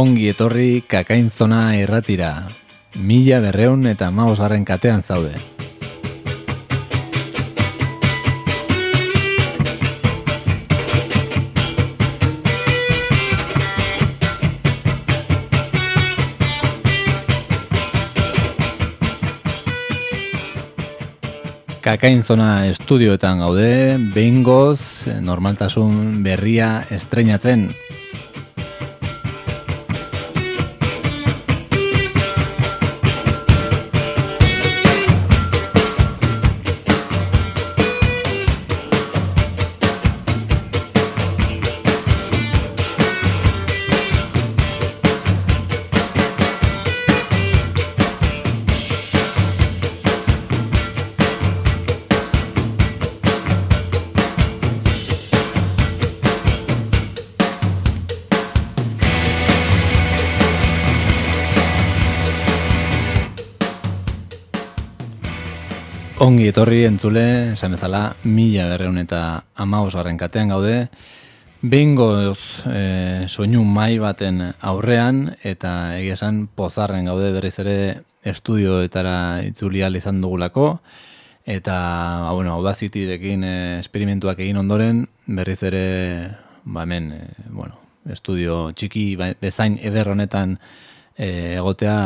Ongi etorri kakainzona erratira. Mila berreun eta maosgarren katean zaude. Kakainzona estudioetan gaude, behingoz, normaltasun berria estreinatzen. Etorri entzule, esan bezala, mila berreun eta amagosgarren katean gaude, Behingoz e, soinu mai baten aurrean eta egia esan pozarren gaude berriz ere estudioetara itzuli izan dugulako eta ba, bueno, audazitirekin e, esperimentuak egin ondoren berriz ere ba, hemen e, bueno, estudio txiki ba, bezain eder honetan e, egotea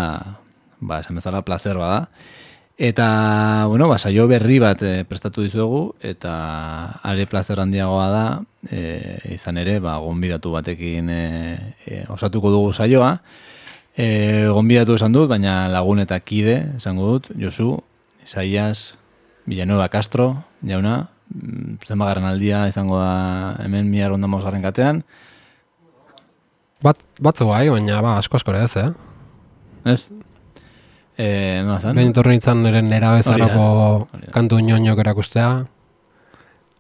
ba, esan bezala placer bada. Eta, bueno, ba, saio berri bat e, prestatu dizuegu, eta are plazer handiagoa da, e, izan ere, ba, gonbidatu batekin e, e, osatuko dugu saioa. E, gonbidatu esan dut, baina lagun eta kide, esango dut, Josu, Isaias, Villanueva Castro, jauna, mm, zenbagarren aldia izango da hemen mi arronda mausaren katean. Bat, batzu bai, baina ba, asko asko ez, eh? Ez? Eh, no zan? Gain torri nintzen nire nera bezarako kantu inoinok erakustea.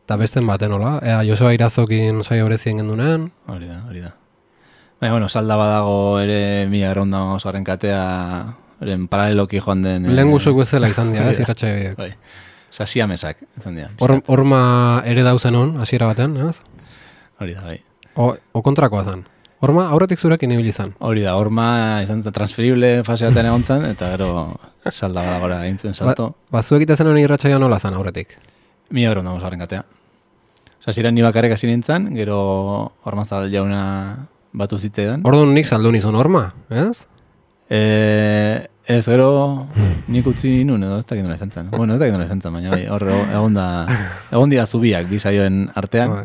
Eta besten baten hola. Ea, Joseba Irazokin saio berezien gendunen. Hori da, hori da. Baina, bueno, salda badago ere mi arronda mausaren katea, eren paraleloki joan den... Lehen guzuk bezala izan dira, ez irratxe. Bai. Sasia mesak, izan dira. Hor, horma ere dauzen hon, hasiera baten, ez? Hori da, bai. O, o kontrakoa zen. Horma aurretik zurekin ibili zen. Hori da, horma izan zen transferible fase batean egon zen, eta gero salda badagora egin zuen salto. Ba, zuek iten honi irratxaioa nola zen aurretik. Mi euro ondamos horren katea. Zazira ni bakarrik hasi nintzen, gero hormazal jauna batu zitzaidan. Orduan nik saldu nizun horma, ez? E, ez gero nik utzi nun edo ez dakit nola izan zen. Bueno, ez dakit nola izan zen, baina bai, hor egon da, egon dira zubiak bi saioen artean.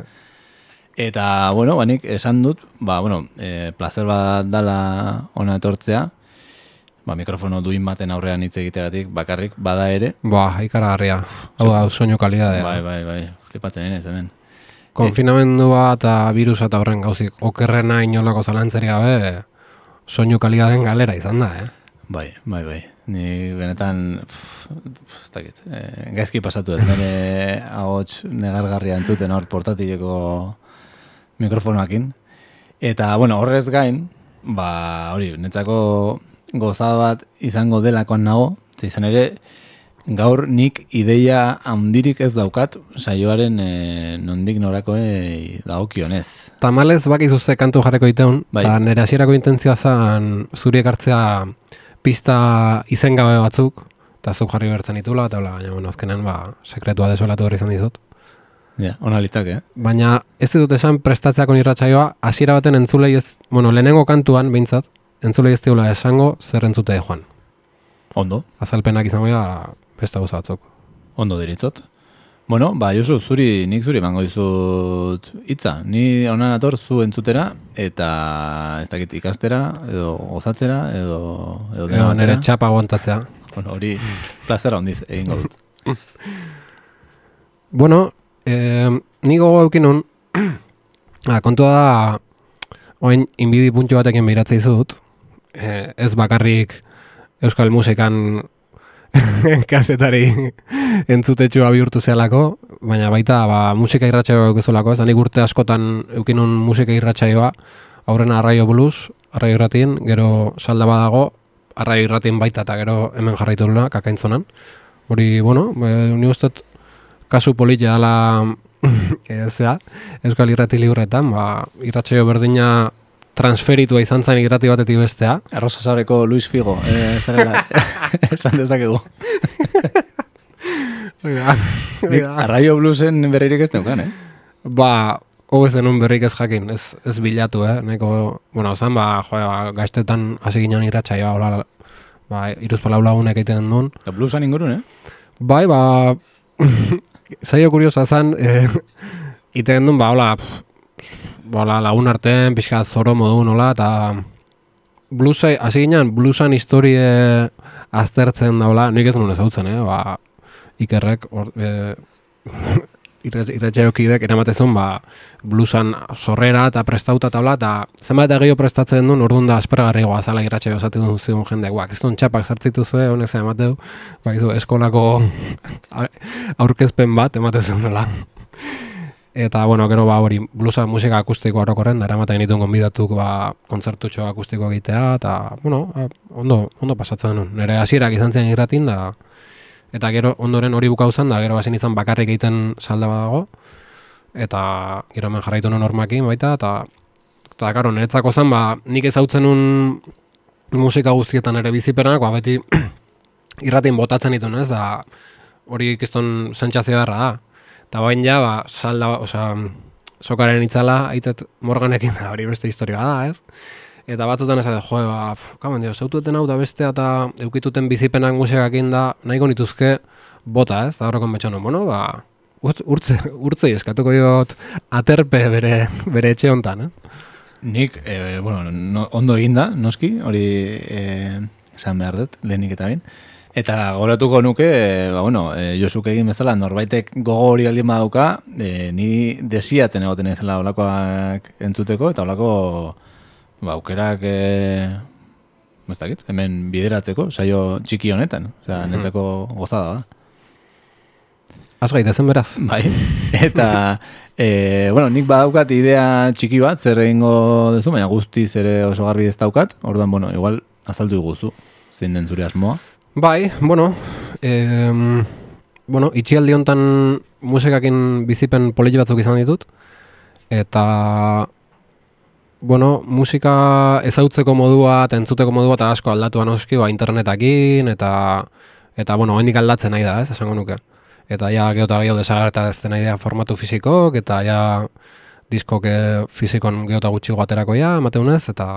Eta, bueno, ba, nik esan dut, ba, bueno, e, placer bat dala ona etortzea, ba, mikrofono duin baten aurrean hitz egiteagatik bakarrik bada ere. Ba, ikaragarria. Hau da, soinu kalidadea. Bai, bai, bai, flipatzen ez hemen. Konfinamendua eta virusa eta horren gauzik okerrena inolako zalantzeri gabe soinu kalidaden galera izan da, eh? Bai, bai, bai. Ni benetan, ez dakit, eh, gaizki pasatu ez, nire ahots negargarria entzuten hor portatileko mikrofonoakin. Eta, bueno, horrez gain, ba, hori, netzako gozada bat izango delakoan nago, ze izan ere, gaur nik ideia handirik ez daukat saioaren e, nondik norakoe dagokionez. Tamalez bakizu ze kantu jarreko iteun, Bai. eta nire hasierako intentzioa zen zuriek hartzea pista izengabe batzuk, eta zuk jarri bertzen ditula, eta hola, baina, bueno, azkenean, ba, sekretua desolatu hori izan dizut. Ja, ona litzake, eh? Baina ez dut esan prestatzeako irratsaioa hasiera baten entzulei ez, bueno, lehenengo kantuan behintzat, entzulei ez diula esango zer entzute joan. Ondo, Azalpenak izango dira beste gauza batzuk. ondo deritzot. Bueno, ba, Josu, zuri, nik zuri emango dizut hitza. Ni honan ator zu entzutera, eta ez dakit ikastera, edo gozatzera, edo... edo batera. nire txapa aguantatzea. Bueno, hori plazera hondiz egingo dut. Bueno, eh, ni gogo eukin nun, ah, kontua da, oin inbidi puntxo batekin behiratzea izut, eh, ez bakarrik euskal musikan kazetari entzutetxua bihurtu zealako, baina baita ba, musika irratsaioa eukezulako, ez da nik urte askotan eukinun musika irratsaioa, aurrena arraio blues, arraio irratin, gero salda badago, arraio irratin baita eta gero hemen jarraitu dula, kakaintzonan. Hori, bueno, e, ni ustot kasu politia dela e, zea, Euskal Irrati Liburretan, ba, irratsaio berdina transferitua izan zen irrati batetik bestea. Arrosa Sabreko Luis Figo, eh, zarela, esan dezakegu. Oiga, Nik Arraio Bluesen berririk ez neukan, eh? Ba, hobe zenun berrik ez jakin, ez, ez bilatu, eh? Neko, bueno, zan, ba, jo, ba, gaztetan hasi ginen irratxa, ba, hola, ba, iruzpala lagunek egiten duen. Da bluesan ingurun, eh? Bai, ba, zaio kuriosa zan, eh, iten duen, ba, hola, hola, lagun artean, pixka zoro modu nola, eta bluesai, hasi ginen, bluesan historie aztertzen daula, nik ez nuen ezautzen, eh? Ba, ikerrek, or, eh, irratxaiokidek eramatezun ba, bluesan sorrera eta prestauta tabla eta zenbat eta prestatzen duen orduan da aspergarriagoa zala irratxaio esaten duen zigun jendeak ez duen txapak sartzitu zuen, honek zen emateu ba, izu, eskolako aurkezpen bat ematezen dela eta bueno, gero ba hori bluesa musika akustiko orokorren da eramaten dituen gonbidatuk ba kontzertutxo akustiko egitea eta bueno, ondo, ondo pasatzen duen nire hasierak izan zen irratin da eta gero ondoren hori bukau zen, da gero bazen izan bakarrik egiten salda badago, eta gero hemen jarraitu nuen normakin baita, eta eta karo, niretzako zen, ba, nik ezautzen un musika guztietan ere bizipenak, ba, beti irratin botatzen ditu, ez, da hori ikiston sentsazio beharra da. Eta bain ja, ba, salda, osea, sokaren itzala, aitet morganekin da, hori beste historia da, ez? Eta batzutan ez da, joe, ba, kamen dio, zautueten hau da bestea eta eukituten bizipenak musikakin da, nahiko nituzke bota, ez? Da horrekon betxan, bueno, ba, urtze, urtze eskatuko jot aterpe bere, bere etxe hontan, eh? Nik, e, bueno, no, ondo eginda, noski, hori e, esan behar dut, lehenik eta bain. Eta goratuko nuke, e, ba, bueno, e, Josuk egin bezala, norbaitek gogo hori aldien badauka, e, ni desiatzen egoten ezela olakoak entzuteko, eta olako ba, aukerak e, ez dakit, hemen bideratzeko, saio txiki honetan, osea, mhm. netzako gozada da. Az gaitezen beraz. Bai, eta, e, bueno, nik badaukat idea txiki bat, zer egingo duzu, baina guztiz ere oso garbi ez daukat, orduan, bueno, igual, azaldu guzu, zein den zure asmoa. Bai, bueno, e, bueno, itxialdi hontan musikakin bizipen politi batzuk izan ditut, eta bueno, musika ezautzeko modua, tentzuteko modua eta asko aldatu anoski, ba, internetakin, eta, eta bueno, hendik aldatzen nahi da, ez, esango nuke. Eta ja, geota gehiago desagarta ez nahi da formatu fizikok, eta ja, diskok fizikon geota gutxi aterako ja, emateunez, eta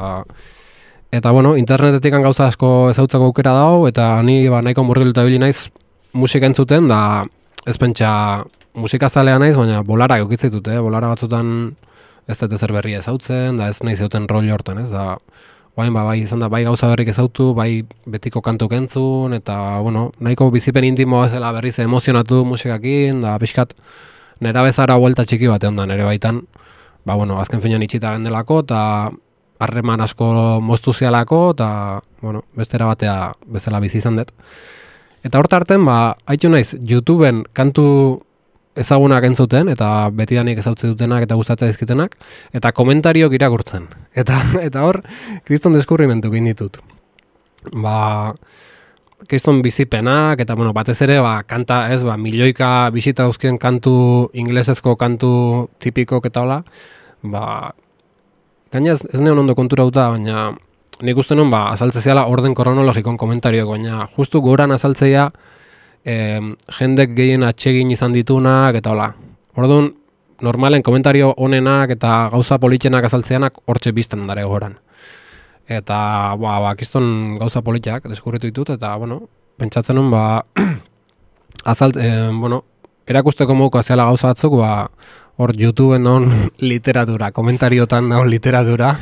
eta bueno, internetetik gauza asko ezautzeko aukera dago, eta ni ba, nahiko murgiluta bili naiz musika entzuten, da ez pentsa musika zalea naiz, baina bolara eukitzitut, eh? bolara batzutan ez dut ezer berria ezautzen, da ez nahi zeuten rol hortan, ez, da, bain, ba, bai, izan da, bai gauza berrik ezautu, bai betiko kantu kentzun, eta, bueno, nahiko bizipen intimo ez dela berriz emozionatu musikakin, da, pixkat, nera bezara huelta txiki bat egon da, nere baitan, ba, bueno, azken finean itxita gendelako, eta harreman asko moztu zialako, eta, bueno, bestera batea bezala bizi izan dut. Eta horta arten, ba, haitu naiz, YouTubeen kantu ezagunak entzuten, eta betidanik ezautze dutenak eta gustatzen dizkitenak, eta komentariok irakurtzen. Eta eta hor, kriston deskurrimentu egin ditut. Ba, kriston bizipenak, eta bueno, batez ere, ba, kanta, ez, ba, milioika bisita dauzkien kantu, inglesezko kantu tipiko eta hola, ba, gaina ez, neon ondo kontura duta, baina nik uste nuen, ba, azaltzeziala orden kronologikon komentarioak, baina justu goran azaltzea, e, jendek gehien atsegin izan ditunak eta hola. Orduan, normalen komentario onenak eta gauza politxenak azaltzeanak hortxe bizten dara egoran. Eta, ba, ba, kiston gauza politxak deskurritu ditut, eta, bueno, pentsatzen hon, ba, azalt, e, bueno, erakusteko moduko aziala gauza batzuk, ba, hor YouTubeen non literatura, komentariotan daun literatura,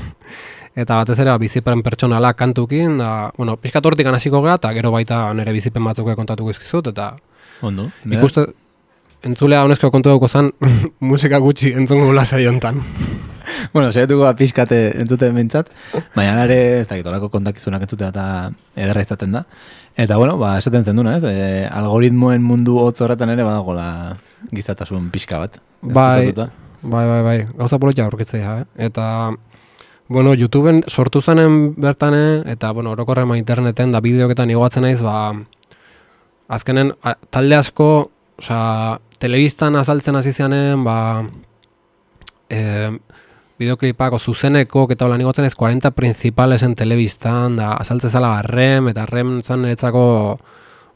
eta batez ere ba, bizipen pertsonala kantukin, da, bueno, pixkat hortik hasiko gara, eta gero baita nire bizipen batzuk kontatuko izkizut, eta Ondo, ikuste, entzulea honezko kontu dugu zen, musika gutxi entzungo gula hontan. bueno, saietuko da pixkate entzute mentzat, baina ere ez da gitolako kontakizunak entzute eta ederra izaten da. Eta bueno, ba, esaten zen duna, ez? E, algoritmoen mundu hotz horretan ere badago la gizatasun pixka bat. Bai, bai, bai, bai, gauza polotia aurkitzea, eh? Eta Bueno, YouTubeen sortu zanen bertane, eta, bueno, orokorrema interneten da bideoketan igoatzen naiz, ba, azkenen, talde asko, oza, telebistan azaltzen hasi zianen, ba, e, bideoklipako zuzeneko, eta hola nigotzen ez 40 principalesen telebistan, da azaltze zala rem, eta rem zan niretzako,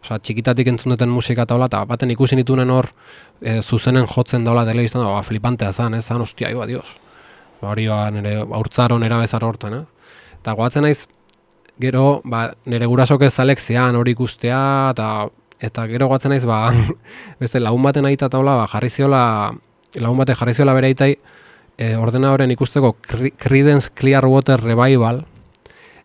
oza, txikitatik entzun duten musika eta hola, eta baten ikusi nitunen hor, e, zuzenen jotzen daula telebistan, da, ba, flipantea zan, ez, zan, ostia, iba, dios. Ba, hori ba, nire, aurtzaron erabezar hortan, eh? Eta guatzen naiz, gero, ba, nire gurasok ez zian hori ikustea, eta eta gero guatzen naiz, ba, beste lagun baten aita taula, ba, jarri ziola, lagun baten jarri ziola bere aitai, e, ordenadoren ikusteko Creedence Clearwater Revival,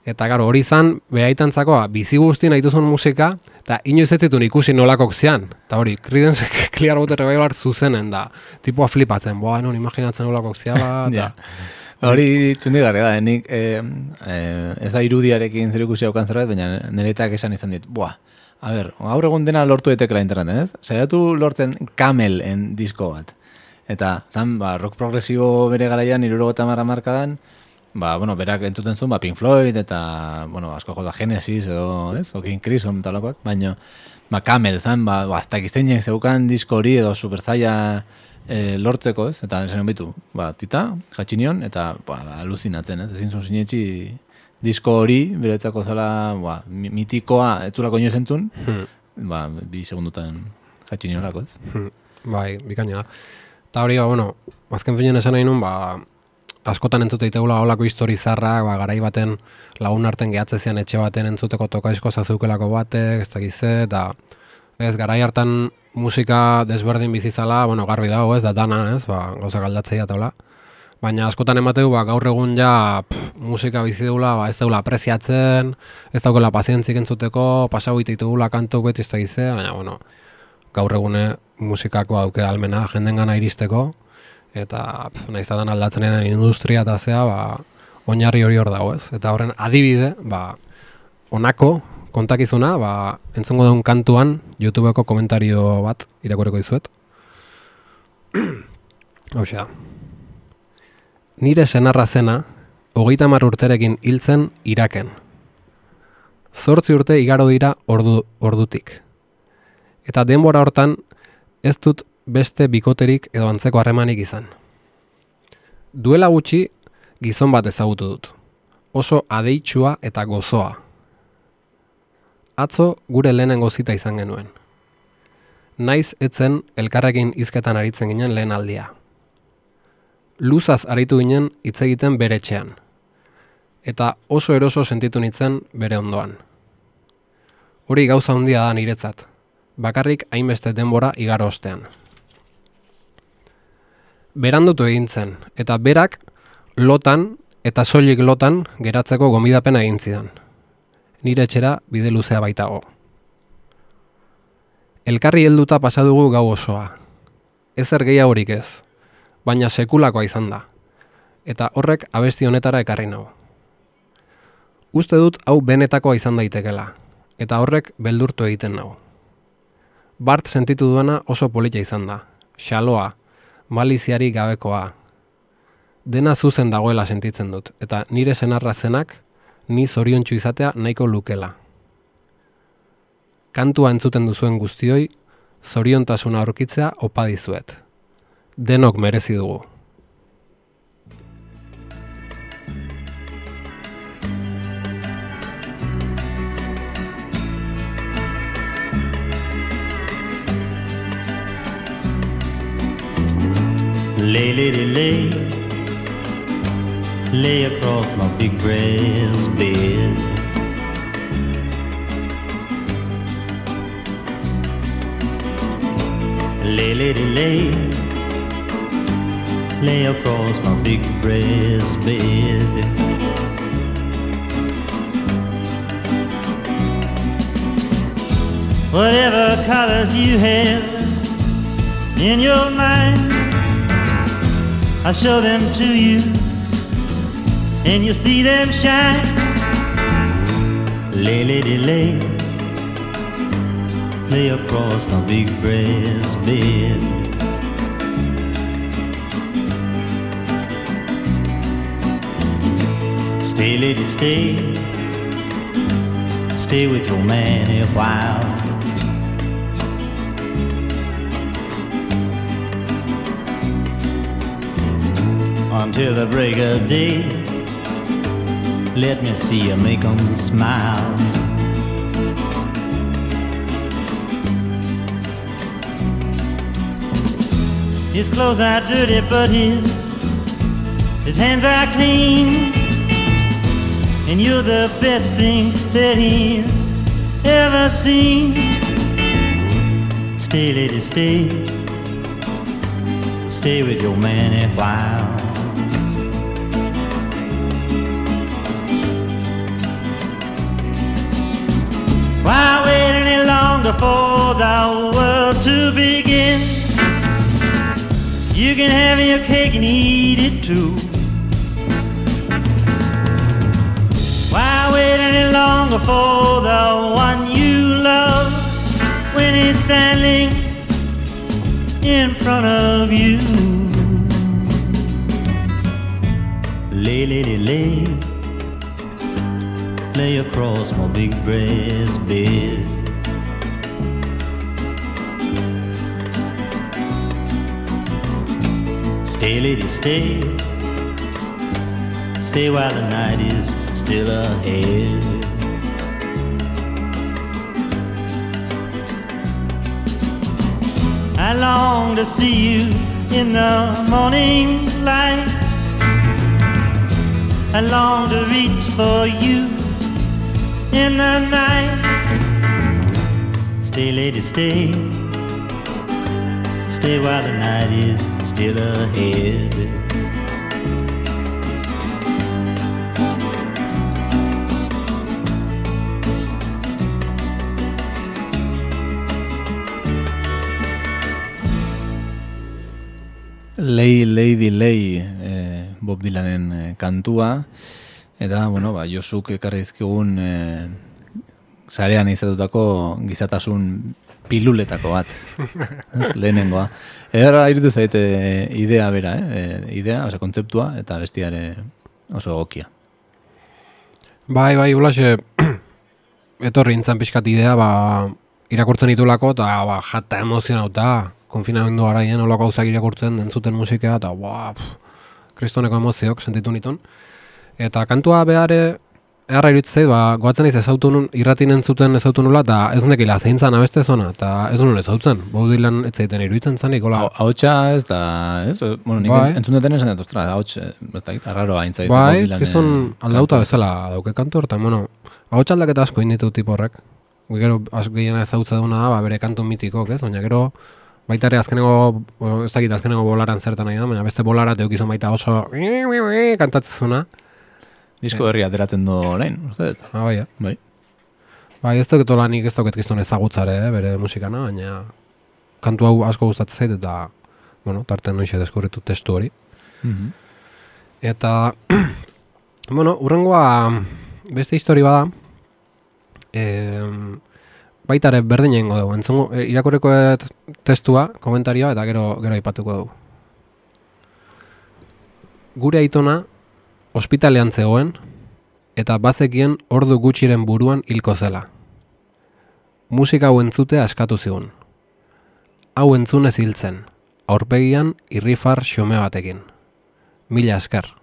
eta garo, hori izan, behaitantzakoa, bizi guztien aituzun musika, eta inoiz ez zituen ikusi nolakok zian, eta hori, Creedence Clearwater Revival zuzenen da, tipua flipatzen, boa, non imaginatzen nolakok ziala, eta... Hori txundi gare da, nik eh, eh, ez da irudiarekin zer ikusi haukan zerbait, baina niretak esan izan dit, buah, a ber, gaur egun dena lortu etekela interneten, ez? Zaiatu lortzen kamel en disko bat. Eta, zan, ba, rock progresibo bere garaian, iruro eta marra markadan, ba, bueno, berak entzuten zuen, ba, Pink Floyd, eta, bueno, asko jota Genesis, edo, ez, o King Crimson, talakoak, baina, ba, Camel, zan, ba, ba, hasta ikizteinek zeukan disko hori, edo superzaia e, lortzeko, ez, eta, esan bitu, ba, tita, jatxinion, eta, ba, aluzinatzen, ez, ezin zuen sinetxi, disko hori, beretzako zela, ba, mitikoa, ez zulako inoiz entzun, hmm. ba, bi segundutan jatxiniorako, ez. Hmm. Bai, bikaina. Eta hori, ba, bueno, azken finen esan nahi nun, ba, askotan entzute ditegula holako histori zarrak, ba, garai baten lagun arten gehatze zian etxe baten entzuteko tokaizko zazeukelako batek, ez dakize, eta ez, garai hartan musika desberdin bizizala, bueno, garbi dago, ez, da dana, ez, ba, gauza galdatzea eta hola. Baina askotan emateu, ba, gaur egun ja pff, musika bizi dugula, ba, ez daula apreziatzen, ez daukela pazientzik entzuteko, pasau ititugula kantu beti ez dakize, baina, bueno, gaur egune musikako auke almena jenden gana iristeko, eta naiztadan aldatzen den industria eta zea, ba, oinarri hori hor dago ez. Eta horren adibide, ba, onako kontakizuna, ba, entzongo daun kantuan, YouTubeko komentario bat irakoreko izuet. Hauxea. Nire senarra zena, hogeita mar urterekin hiltzen iraken. Zortzi urte igaro dira ordu, ordutik. Eta denbora hortan ez dut beste bikoterik edo antzeko harremanik izan. Duela gutxi gizon bat ezagutu dut. Oso adeitsua eta gozoa. Atzo gure lehenengo zita izan genuen. Naiz etzen elkarrekin hizketan aritzen ginen lehen aldia. Luzaz aritu ginen hitz egiten bere etxean. Eta oso eroso sentitu nintzen bere ondoan. Hori gauza handia da niretzat, bakarrik hainbeste denbora igaro ostean. Berandutu egin zen, eta berak lotan eta soilik lotan geratzeko gomidapena egin zidan. Nire etxera bide luzea baitago. Elkarri helduta pasa dugu gau osoa. Ezer gehiagorik ez, baina sekulakoa izan da. Eta horrek abesti honetara ekarri nau. Uste dut hau benetakoa izan daitekela, eta horrek beldurtu egiten nau. Bart sentitu duena oso polita izan da. Xaloa, maliziari gabekoa. Dena zuzen dagoela sentitzen dut, eta nire senarra zenak, ni zoriontsu izatea nahiko lukela. Kantua entzuten duzuen guztioi, zoriontasuna aurkitzea opa dizuet. Denok merezi dugu. Lay, lady, lay Lay. Across my big breast bed. Lay, lady, lay Lay. Across my big breast bed. Whatever colors you have in your mind I show them to you, and you see them shine. Lay, lady, lay, lay across my big breast bed. Stay, lady, stay, stay with your man a while. Until the break of day. Let me see you make 'em smile. His clothes are dirty, but his his hands are clean. And you're the best thing that he's ever seen. Stay, lady, stay. Stay with your man a while. For the world to begin? You can have your cake and eat it too. Why wait any longer for the one you love when he's standing in front of you? Lay, lady, lay, lay across my big breast bed. Stay, lady, stay. Stay while the night is still ahead. I long to see you in the morning light. I long to reach for you in the night. Stay, lady, stay. Stay while the night is still ahead. Lei, Lady Lei e, Bob Dylanen e, kantua, eta, bueno, ba, Josuk ekarri dizkigun e, zarean izatutako gizatasun piluletako bat, ez, lehenengoa. Eder iritu zaite idea bera, eh? E, idea, oza, kontzeptua, eta bestiare oso egokia. Bai, bai, ulaxe, etorri intzan pixkat idea, ba, irakurtzen ditulako, eta ba, jata emozionauta, konfinamendu garaien olako gauzak irakurtzen entzuten musika eta ba, kristoneko emozioak sentitu nitun. Eta kantua behare, Eharra iruditzei, ba, goatzen ez ezautu nun, irratin entzuten ezautu nula, eta ez nekila zein zan abeste zona, eta ez nun ezautzen. Baudilan ez zaiten iruditzen zan, ikola. Hautsa ez da, ez? Bueno, nik bai. entzun duten esan dut, ostra, hauts, ez da, arraro hain zaitzen. Bai, kizun aldauta bezala dauke kantu horta, bueno, hauts aldaketa asko inditu tipo horrek. Gero, asko gehiena ezautza duna da, ba, bere kantu mitikok, ez? Baina gero, Baita ere azkeneko, ez dakit azkeneko bolaran zertan nahi da, baina beste bolara teukizun baita oso kantatzezuna. Disko berri ateratzen du orain, uste dut? Ah, bai, bai. Bai, ez dut lanik ez dut gizton ezagutzare, eh, bere musikana, baina kantu hau asko gustatzen zait eta, bueno, tarten noixe deskurritu testu hori. Mm Eta, bueno, urrengoa beste histori bada, eh, baita ere berdin egingo dugu. Entzungo, e, irakurreko testua, komentarioa, eta gero gero aipatuko dugu. Gure aitona, ospitalean zegoen, eta bazekien ordu gutxiren buruan hilko zela. Musika hau entzute askatu zigun. Hau entzunez hiltzen, aurpegian irrifar xome batekin. Mila esker.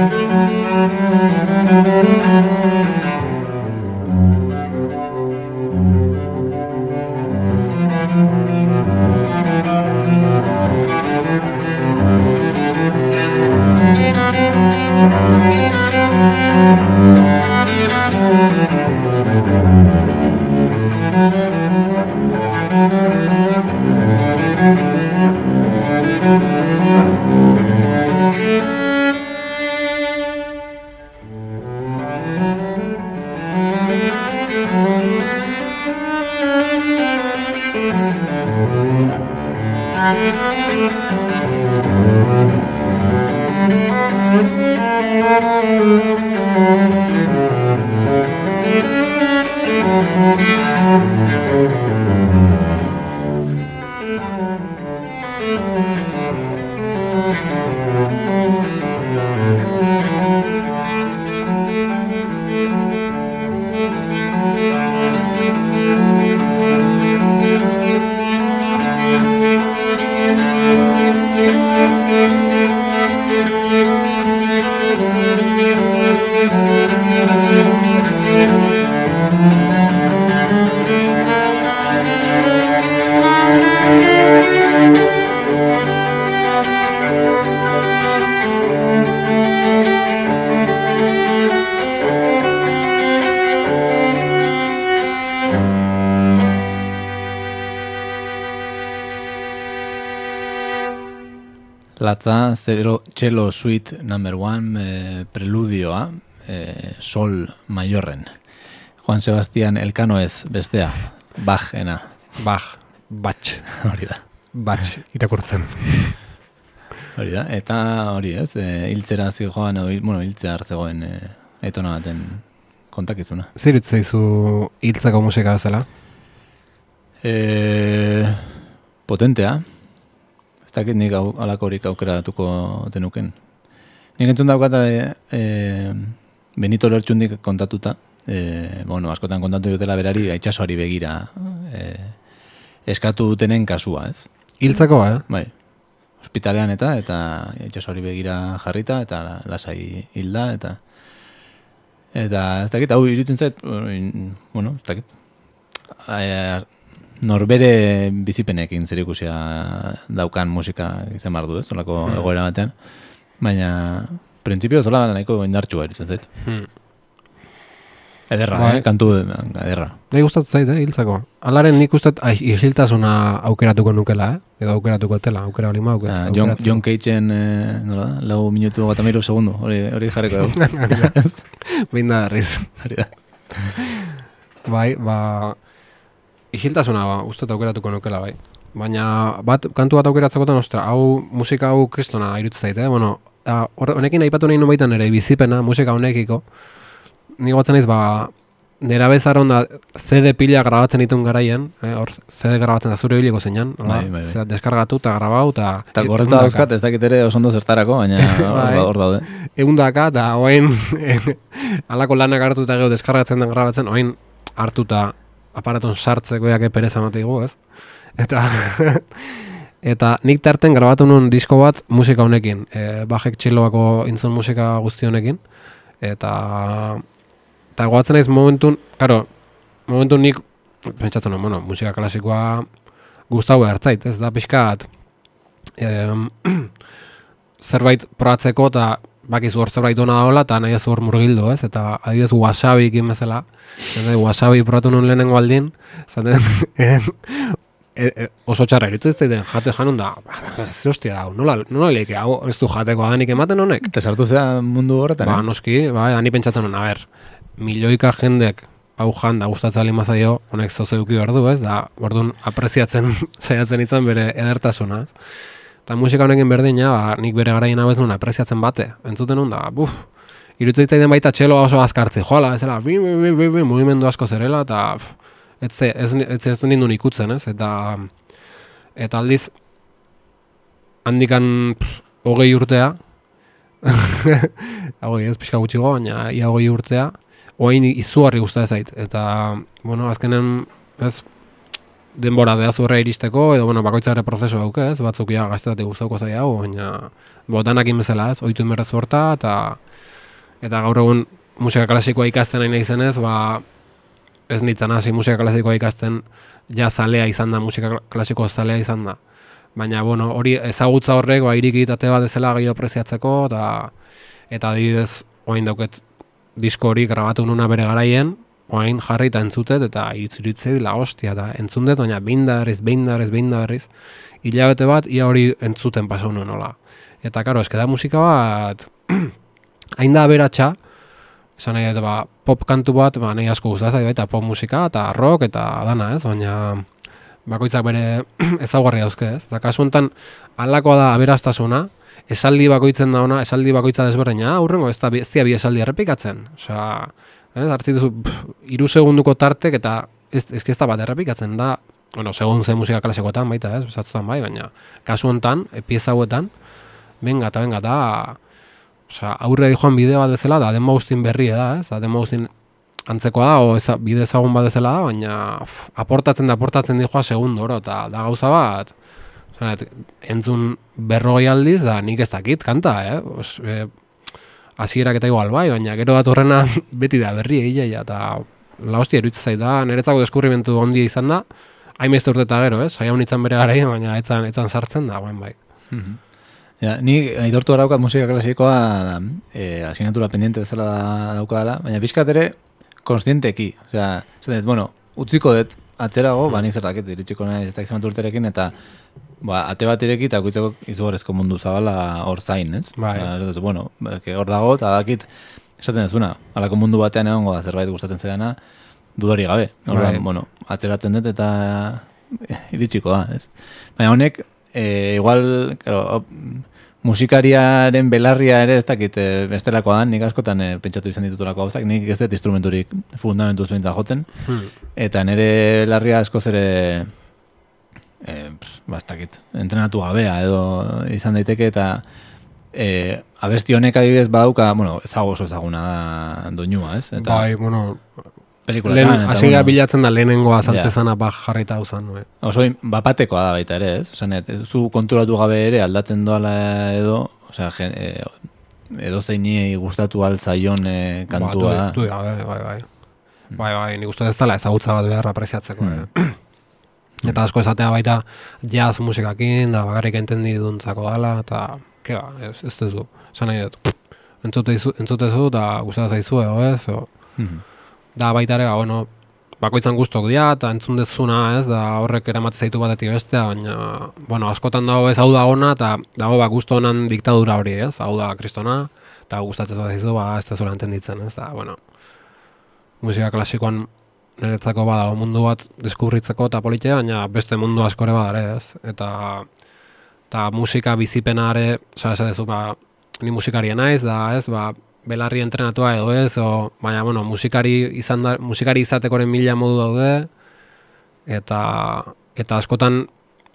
Thank you. Latza, zero, cello suite number one, e, preludioa, e, sol maiorren. Juan Sebastian Elkano ez, bestea, bajena, Bach, batx, hori da. batx, irakurtzen. Hori da, eta hori ez, e, hiltzera zigoan, edo, hil- bueno, hiltzea hartzegoen e, aitona baten kontakizuna. Zer utz zaizu hiltzeko musika bezala? E, potentea, ez dakit nik au, alakorik aukeratuko denuken. Nik entzun daukat e, e, Benito Lertxundik kontatuta, e, bueno, askotan kontatu dutela berari, itxasoari begira e, eskatu dutenen kasua, ez? Hiltzeko, eh? Bai, ospitalean eta eta itxasoari begira jarrita eta lasai hilda eta eta ez dakit, hau iruditzen zait, bueno, ez dakit, eh, norbere bizipenekin zer ikusia daukan musika izan behar du, ez, olako egoera batean, baina printzipio zola nahiko indartsua iruditzen zait. Hmm. Ederra, Bai. eh? kantu ederra. Nahi gustatzen zait, eh, hiltzeko. Alaren nik uste isiltasuna aukeratuko nukela, eh? Edo aukeratuko tela, aukera hori ma Ah, John, John Cage-en, eh, nola da, lau minutu gata miru segundo, hori, hori jarriko dugu. Binda da. Bai, ba... Isiltasuna, ba, uste aukeratuko nukela, bai. Baina, bat, kantu bat aukeratzekotan, ostra, hau, musika hau kristona irutzen zait, eh? Bueno, a, hor- honekin aipatu nahi nubaitan ere bizipena, musika honekiko. Nik batzen naiz, ba, nera bezaron da CD pila grabatzen ditun garaien, eh? hor CD grabatzen da zure biliko zeinan? Bai, bai, bai. Deskargatu eta grabau, eta... Eta gorreta dauzkat, ez dakit ere oso ondo zertarako, baina hor Bai. da- hor daude. egundaka, eta oain alako lanak hartu eta gero deskargatzen den grabatzen, oain hartuta aparaton sartzeko jake pereza mateigu, ez? Eta eta nik tarten grabatu nuen disko bat musika honekin, e, bajek txiloako intzun musika guzti honekin, eta eta goatzen naiz momentun, karo, momentun nik pentsatzen nuen, bueno, musika klasikoa gustau hartzait, ez da pixkat em, zerbait probatzeko eta bakizu hor zerbait ona daola eta nahi ez hor murgildo, ez? Eta adibidez wasabi ekin bezala, eta wasabi probatu nuen lehenengo aldin, zaten, e, e, oso txarra eritu ez daiten, jate janun da, ez hostia da, nola, nola leike, hau ez du jateko adanik ematen honek? Eta sartu zea mundu horretan, Ba, eh? noski, ba, ani pentsatzen a ber, milioika jendek hau jan da gustatzen alin bazaio, honek zozo eduki behar du, ez? Da, orduan apreziatzen saiatzen izan bere edertasuna, ez? Eta musika honekin berdina, ba, nik bere garaien hau ez nuen apreziatzen bate. Entzuten nun da, buf, irutzeit baita txeloa oso azkartzi, joala, ez dela, bi, bi, bi, bi, bi, mugimendu asko zerela, eta ez, ez, ez, ez, nindun ikutzen, ez? Eta, eta aldiz, handikan pff, hogei urtea, hogei ez pixka gutxigo, baina ia hogei urtea, oain izugarri gusta zait. Eta, bueno, azkenen, ez, denbora da zurra iristeko, edo, bueno, bakoitzare prozesu dauke, ez, batzuk ja gaztetate guztauko zai hau, baina, botanakin bezala, ez, oitu inberrez horta, eta, eta gaur egun musika klasikoa ikasten nahi izenez, ba, ez nintzen hasi musika klasikoa ikasten, ja zalea izan da, musika klasiko zalea izan da. Baina, bueno, hori ezagutza horrek, ba, irikitate bat ezela gehiago preziatzeko, eta, eta adibidez, oain dauket disko hori grabatu nuna bere garaien, oain jarri eta entzutet, eta itzuritzei la hostia, baina da da berriz, behin da berriz, hilabete bat, ia hori entzuten pasau nuen nola. Eta, karo, eske da musika bat, hain da aberatsa, esan nahi ba, pop kantu bat, ba, nahi asko gustatzen zait, eta pop musika, eta rock, eta dana, ez, baina bakoitzak bere ezaugarri dauzke, ez? Eta kasu honetan, halakoa da aberastasuna, esaldi bakoitzen da ona, esaldi bakoitza desberdina, aurrengo ez da bi- ez bi esaldi errepikatzen. Osea, ez, hartzi duzu hiru segunduko tartek eta ez, ez, ez da bat errepikatzen da, bueno, segun ze musika klasikoetan baita, ez, bezatzutan bai, baina kasu honetan, e, pieza hauetan, benga eta benga da, osea, aurre joan bideo bat bezala, da, den maustin berria da, ez, da, den maustin antzekoa da, o eza, bide ezagun bat bezala da, baina pff, aportatzen da, aportatzen dijoa segundo oro, eta da gauza bat, Zanet, entzun berrogei aldiz, da nik ez dakit kanta, eh? Os, e, hasierak eta igual bai, baina gero bat horrena beti da berri egileia, eta la hostia iruditzen zait da, niretzako deskurrimentu ondia izan da, hainbeste urte eta gero, ez? Saia honitzen bere garaia, baina etzan, etzan sartzen da, guen bai. Mhm. Ja, ni aitortu araukat musika klasikoa eh, asignatura pendiente bezala da, daukadala, baina pixkat ere konstienteki. Osea, dut, bueno, utziko dut atzerago, ba, nik zer dakit, iritsiko nahi ez dakizan urterekin, eta ba, ate bat ireki eta guitzeko izugarrezko mundu zabala hor zain, ez? Bai. Osea, ez bueno, hor dago, eta dakit, esaten dezuna, alako mundu batean egongo da zerbait gustatzen zaidana, dudari gabe. Orduan, Bai. bueno, atzeratzen dut eta iritsiko da, ez? Baina honek, e, igual, claro, musikariaren belarria ere ez dakit e, bestelakoa da, nik askotan e, pentsatu izan ditutulako gauzak, nik ez dut instrumenturik fundamentuz behintzat jotzen, Hmm. eta nire larria askoz ere e, pff, ba, ez dakit, entrenatu gabea edo izan daiteke eta e, abesti honek adibidez badauka, bueno, ezago oso ezaguna da doinua, ez? Eta Bai, bueno, pelikula lehen, hasiera bilatzen da lehenengo azaltzezana ba jarrita uzan. bai. Oso in- bapatekoa da baita ere, ez? Osa, net, zu konturatu gabe ere aldatzen doala edo, osea, gen, e, edo zeini gustatu altzaion e, kantua. Ba, du, du, gabe, bai, bai. Bai, bai, nik uste ez dela ezagutza bat behar apreziatzeko. Hmm. eh. Eta asko esatea baita jazz musikakin, da bakarrik entendi duntzako dala, eta, ke ba, ez, ez duzu. Esan nahi dut, entzutezu, entzutezu, eta gustatzen zaizu edo ez, o, Mhm. Da baita ere, ba, bueno, bakoitzan gustok dira, eta entzun dezuna, ez, da horrek eramaten zaitu batetik bestea, baina, bueno, askotan dago ez hau da ona, eta dago ba, gusto honan diktadura hori, ez, hau da kristona, eta gustatzen zaizu, ba, ez da zura entenditzen, ez, da, bueno, musika klasikoan niretzako badago mundu bat deskubritzeko eta politia, baina beste mundu askore badare, ez, eta, eta musika bizipenare, oza, ez duzu, ba, ni musikaria naiz, da, ez, ba, belarri entrenatua edo ez, o, baina, bueno, musikari, izan da, musikari izatekoren mila modu daude, eta, eta askotan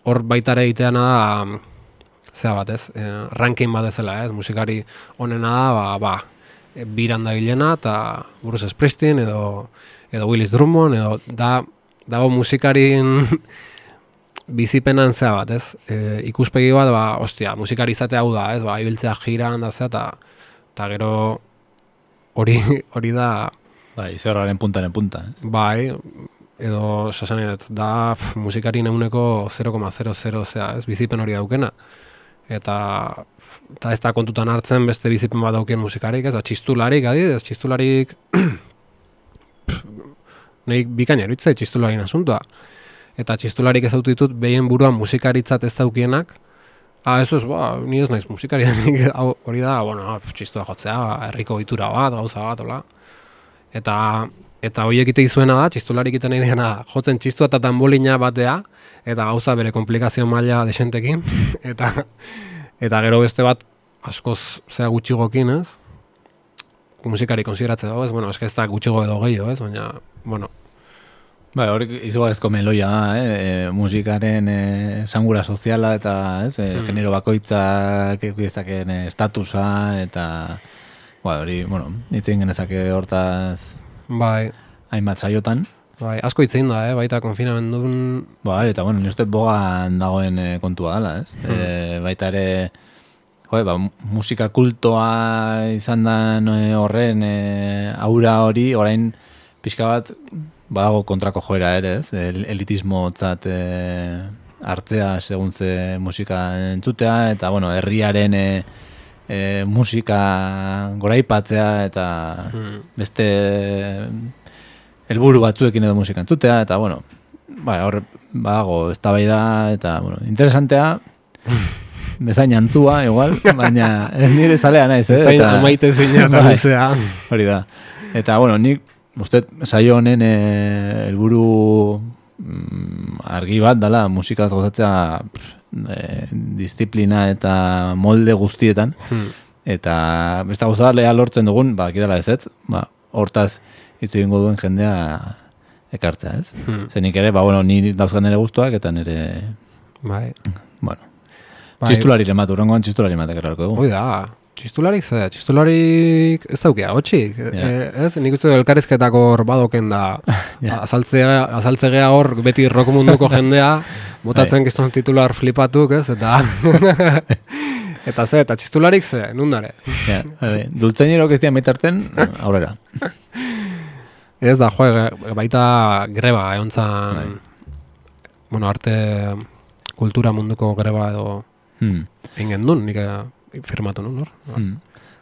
hor baitare egiteana da, zea bat, ez, e, ranking bat ezela, ez, musikari onena da, ba, ba, biran da bilena, eta Bruce Springsteen, edo, edo Willis Drummond, edo da, dago musikarin bizipenan zea bat, ez? E, ikuspegi bat, ba, ostia, musikari izatea hau da, ez? Ba, ibiltzea jiran da zea, eta eta gero hori hori da, Bai, zerraren puntaren punta, ez? bai, edo sasan dut, da pf, musikari neuneko 0,00 zea, ez? Bizipen hori daukena. Eta, pf, eta ez da kontutan hartzen beste bizipen bat daukien musikarik, ez? Da, txistularik, adidez, txistularik nahi bikaina eruditzai txistularin asuntoa. Eta txistularik ez dut ditut behien buruan musikaritzat ez daukienak, Ah, ez ez, ba, ni ez naiz musikari, nik hau- hori da, bueno, txistua jotzea, herriko ohitura bat, gauza bat, hola. Eta, eta horiek ite izuena da, txistularik iten nahi diena, da, jotzen txistua eta tambolina batea, eta gauza bere komplikazio maila desentekin, eta, eta gero beste bat, askoz zea gutxigokin, ez? Musikari konsideratze dago, ez? Bueno, eske ez da gutxigo edo gehiago, ez? Baina, bueno, Bai, hori izugarrezko meloia da, eh? e, musikaren e, sangura soziala eta ez, e, Hmm. genero bakoitzak eukidezaken e, statusa eta ba, hori, bueno, itzen genezake hortaz bai, hainbat saiotan. bai, asko itzein da, eh? Baita konfinamendun, Ba, eta bueno, ni uste bogan dagoen e, kontua dela, ez? E, baita ere, jo, ba, mu- musika kultoa izan da horren e, aura hori, orain pixka bat badago kontrako joera ere, ez? El, elitismo tzat e, hartzea segun ze musika entzutea, eta bueno, herriaren e, e, musika goraipatzea eta Hmm. beste helburu batzuekin edo musika entzutea, eta bueno, ba, hor badago eztabaida eta bueno, interesantea, bezain antzua, igual, baina ez nire zalea naiz, eh? zain Eta- amaite zina eta Bai. Hori da. Eta, bueno, nik, uste, saio honen eh, helburu mm, argi bat dala musikaz gozatzea eh, disiplina eta molde guztietan. Hmm. Eta beste gauza lea lortzen dugun, ba, kidala ez ez, ba, hortaz hitz egingo duen jendea ekartzea, ez? Hmm. Zenik ere, ba, bueno, ni dauzkan nire guztuak eta nire, Bai. bueno, Bai. txistulari lematu, urrengoan txistulari ematek erralko dugu. Hoi da, txistularik ze, txistularik ez daukia, hotxik, e, ez? Nik uste elkarrizketako hor badoken da, Ja. azaltzea, azaltzegea hor beti rock munduko jendea, botatzen kiston titular flipatuk, ez? Eta, eta ze, eta txistularik ze, nundare. Ja, bai, dultzainerok ez dian baitarten, aurrera. Ez da, jo, e, baita greba, egon zan, Bai. bueno, arte kultura munduko greba edo Hmm. egin duen, nik eh, firmatu nun, hor? Hmm.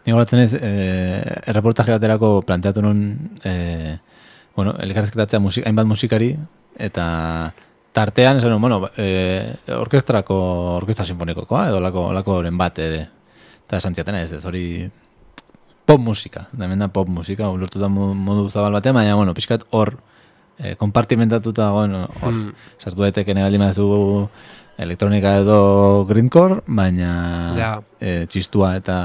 Ni goratzen ez, eh, erreportaje baterako planteatu nun, eh, bueno, elkarrezketatzea musik, hainbat musikari, eta tartean, esan, bueno, e, orkestrako, orkestra sinfonikokoa, edo lako, lako oren bat ere. Eta esan ziaten ez, ez hori pop musika, da pop musika, ulertu da mo- modu zabal batean, baina, bueno, pixkat hor, e, kompartimentatuta dagoen, hor, Mm. sartu daiteke nahi baldin baduzu elektronika edo grindcore, baina Ja. e, txistua eta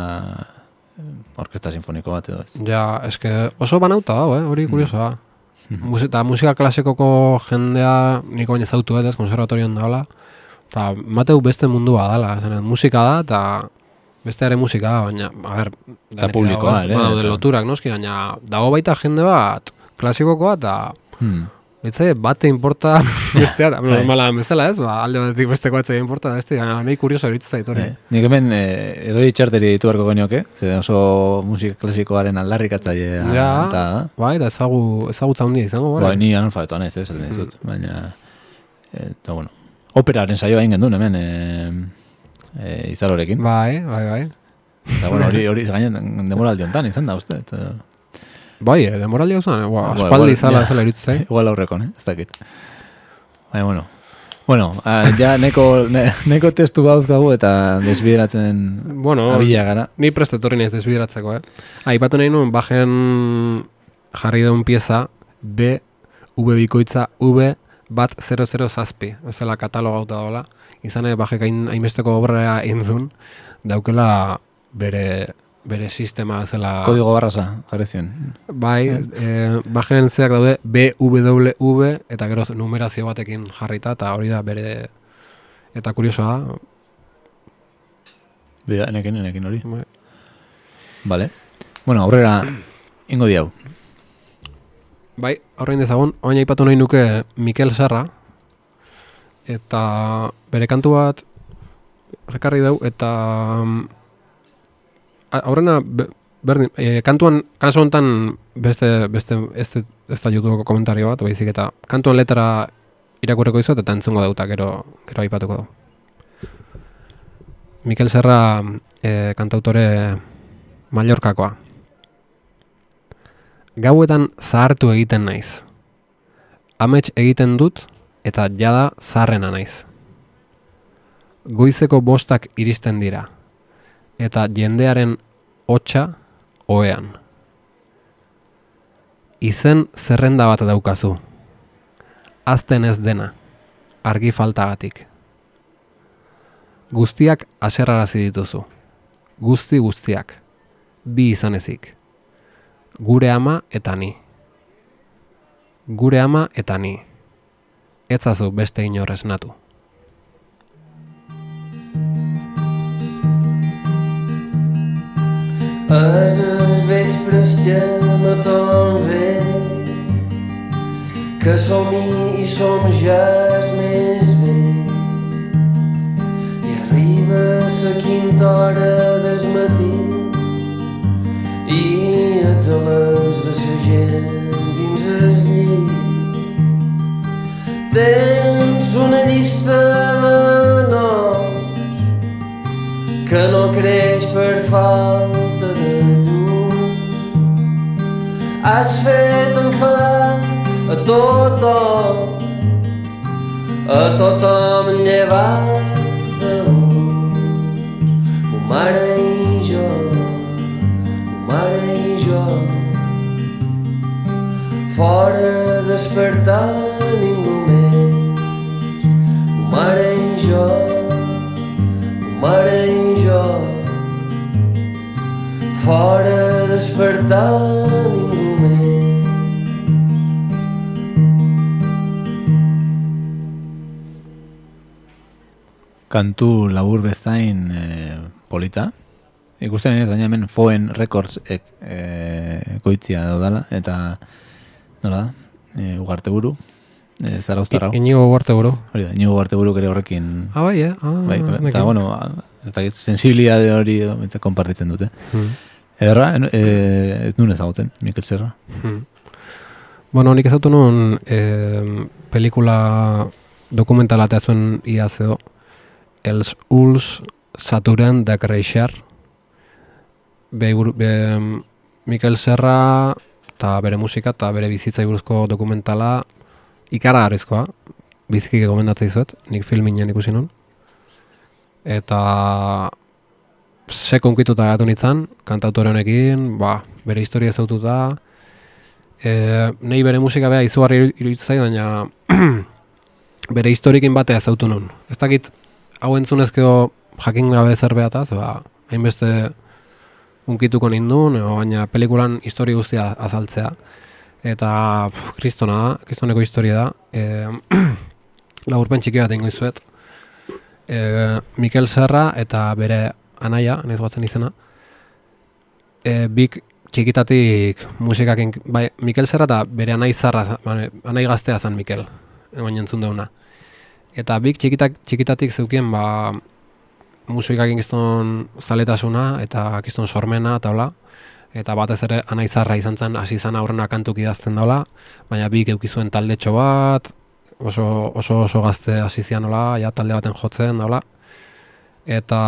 e, orkestra sinfoniko bat edo ez. Ja, eske oso banauta dago, eh? Mm. hori kuriosoa. Musi- Eta musika klasikoko jendea nik baina zautu ez, konservatorioan daola. Eta mateu beste mundua dala, esan, musika da, eta beste ere musika da, baina, a ber, denetik publikoa ez, ere, Badaude eta- loturak, noski, baina dago baita jende bat klasikokoa, eta Hmm. Betze, bate importa bestea, da, Bai. normala bezala ez, ba, alde batetik besteko atzea importa, beste, nahi kurioso eritzu zaitu hori. Eh, nik hemen e, edo itxarteri ditu beharko genioke, ze oso musika klasikoaren aldarrikatzailea Ja, eta bai, da ezagu, ezagutza handia izango, Ba, gara. ni analfabetoa naiz, eh, esaten dizut, baina eta bueno, operaren saioa egin gendun hemen e, e, izalorekin. Bai, bai, bai. Eta bueno, hori hori gainen demoraldi hontan izan da uste. Eta, Bai, eh, demoraldi hau zen, eh, ba, Ba, aspaldi igual, izala ja. ezala iritzu zai. igual aurrekon, eh? ez dakit. Baina, bueno. Bueno, ah, ja neko, ne, neko testu gauzkagu eta desbideratzen Bueno, abila gara. ni prest etorri naiz desbideratzeko, eh. Aipatu nahi nuen, bajen jarri duen pieza B, V bikoitza, V, bat 00 zazpi. Ezela katalogauta dola. Izan ere, bajek hain, hainbesteko obra intzun, daukela bere bere sistema zela Kodigo barrasa, jarri zion. Bai, e, bajen zeak daude BWV eta gero numerazio batekin jarrita eta hori da bere eta kuriosoa, Bida, enekin, enekin hori. bai. Vale. Bueno, aurrera ingo diau. bai, horrein dezagun, oin aipatu nahi nuke Mikel Serra eta bere kantu bat rekarri dau eta mm, aurrena be- berdin, e, kantuan, kanso honetan beste, beste ez, ez da YouTubeko komentario bat, baizik eta kantuan letra irakurreko izot eta entzungo dauta, gero, gero aipatuko du. Mikel Serra e, kantautore Mallorkakoa. Gauetan zahartu egiten naiz. Amets egiten dut eta jada zarrena naiz. Goizeko bostak iristen dira eta jendearen hotsa oean. Izen zerrenda bat daukazu. Azten ez dena, argi faltagatik. Guztiak aserrarazi dituzu. Guzti guztiak. Bi izan ezik. Gure ama eta ni. Gure ama eta ni. Etzazu beste inor És els vespres que me torn bé que som i som ja és més bé. I arriba la quinta hora del matí i a les de sa gent dins el llit. Tens una llista de noms que no creix per falta Has fet enfadar a tothom, a tothom llevat d'uns. Mo mare i jo, mo mare i jo, fora despertar ningú més. Mo mare i jo, mare i jo fora despertar ningú Kantu labur bezain e, polita. Ikusten ez, baina hemen Foen Records ek, e, koitzia daudala, eta nola da, e, ugarte buru, e, zarauztarra. Inigo guarte buru. Hori da, inigo ugarte buru ere horrekin Ah, bai, eh? Ah, Bai, eta bueno, ez dakit, sensibilitate hori behintzat konpartitzen dute. Hmm. Ederra, en- eh, ez nuen ezagutzen, Mikel Serra. Hmm. Bueno, nik ezautu nuen eh, pelikula dokumentala eta zuen iaz edo Els Uls Saturen de Creixer be, be, Mikel Serra eta bere musika eta bere bizitzai buruzko dokumentala ikara garrizkoa, biziki gomendatzea izuet, nik filminen ikusi nun. Eta se konkituta gatu nintzen, kantautore honekin, ba, bere historia zaututa, e, nahi bere musika beha izugarri iruditzen baina bere historikin batea zautu nun. Ez dakit, hau entzunezkeo jakin gabe zer behataz, ba, hainbeste unkituko nindun, o, baina pelikulan histori guztia azaltzea. Eta, pf, kristona da, kristoneko historia da. E, laburpen txiki bat ingo izuet. E, Mikel Serra eta bere anaia, nahiz batzen izena. E, bik txikitatik musikakin, bai, Mikel Serra eta bere anai zarra, anai gaztea zen Mikel, egon jentzun deuna. Eta bik txikitak, txikitatik zeukien, ba, musikakin gizton zaletasuna eta gizton sormena eta hola. Eta batez ere anaizarra izan zen, hasi zen aurrena kantuk idazten daula, baina bik eukizuen taldetxo bat, oso oso, oso gazte hasi zian hola, ja talde baten jotzen daula. Eta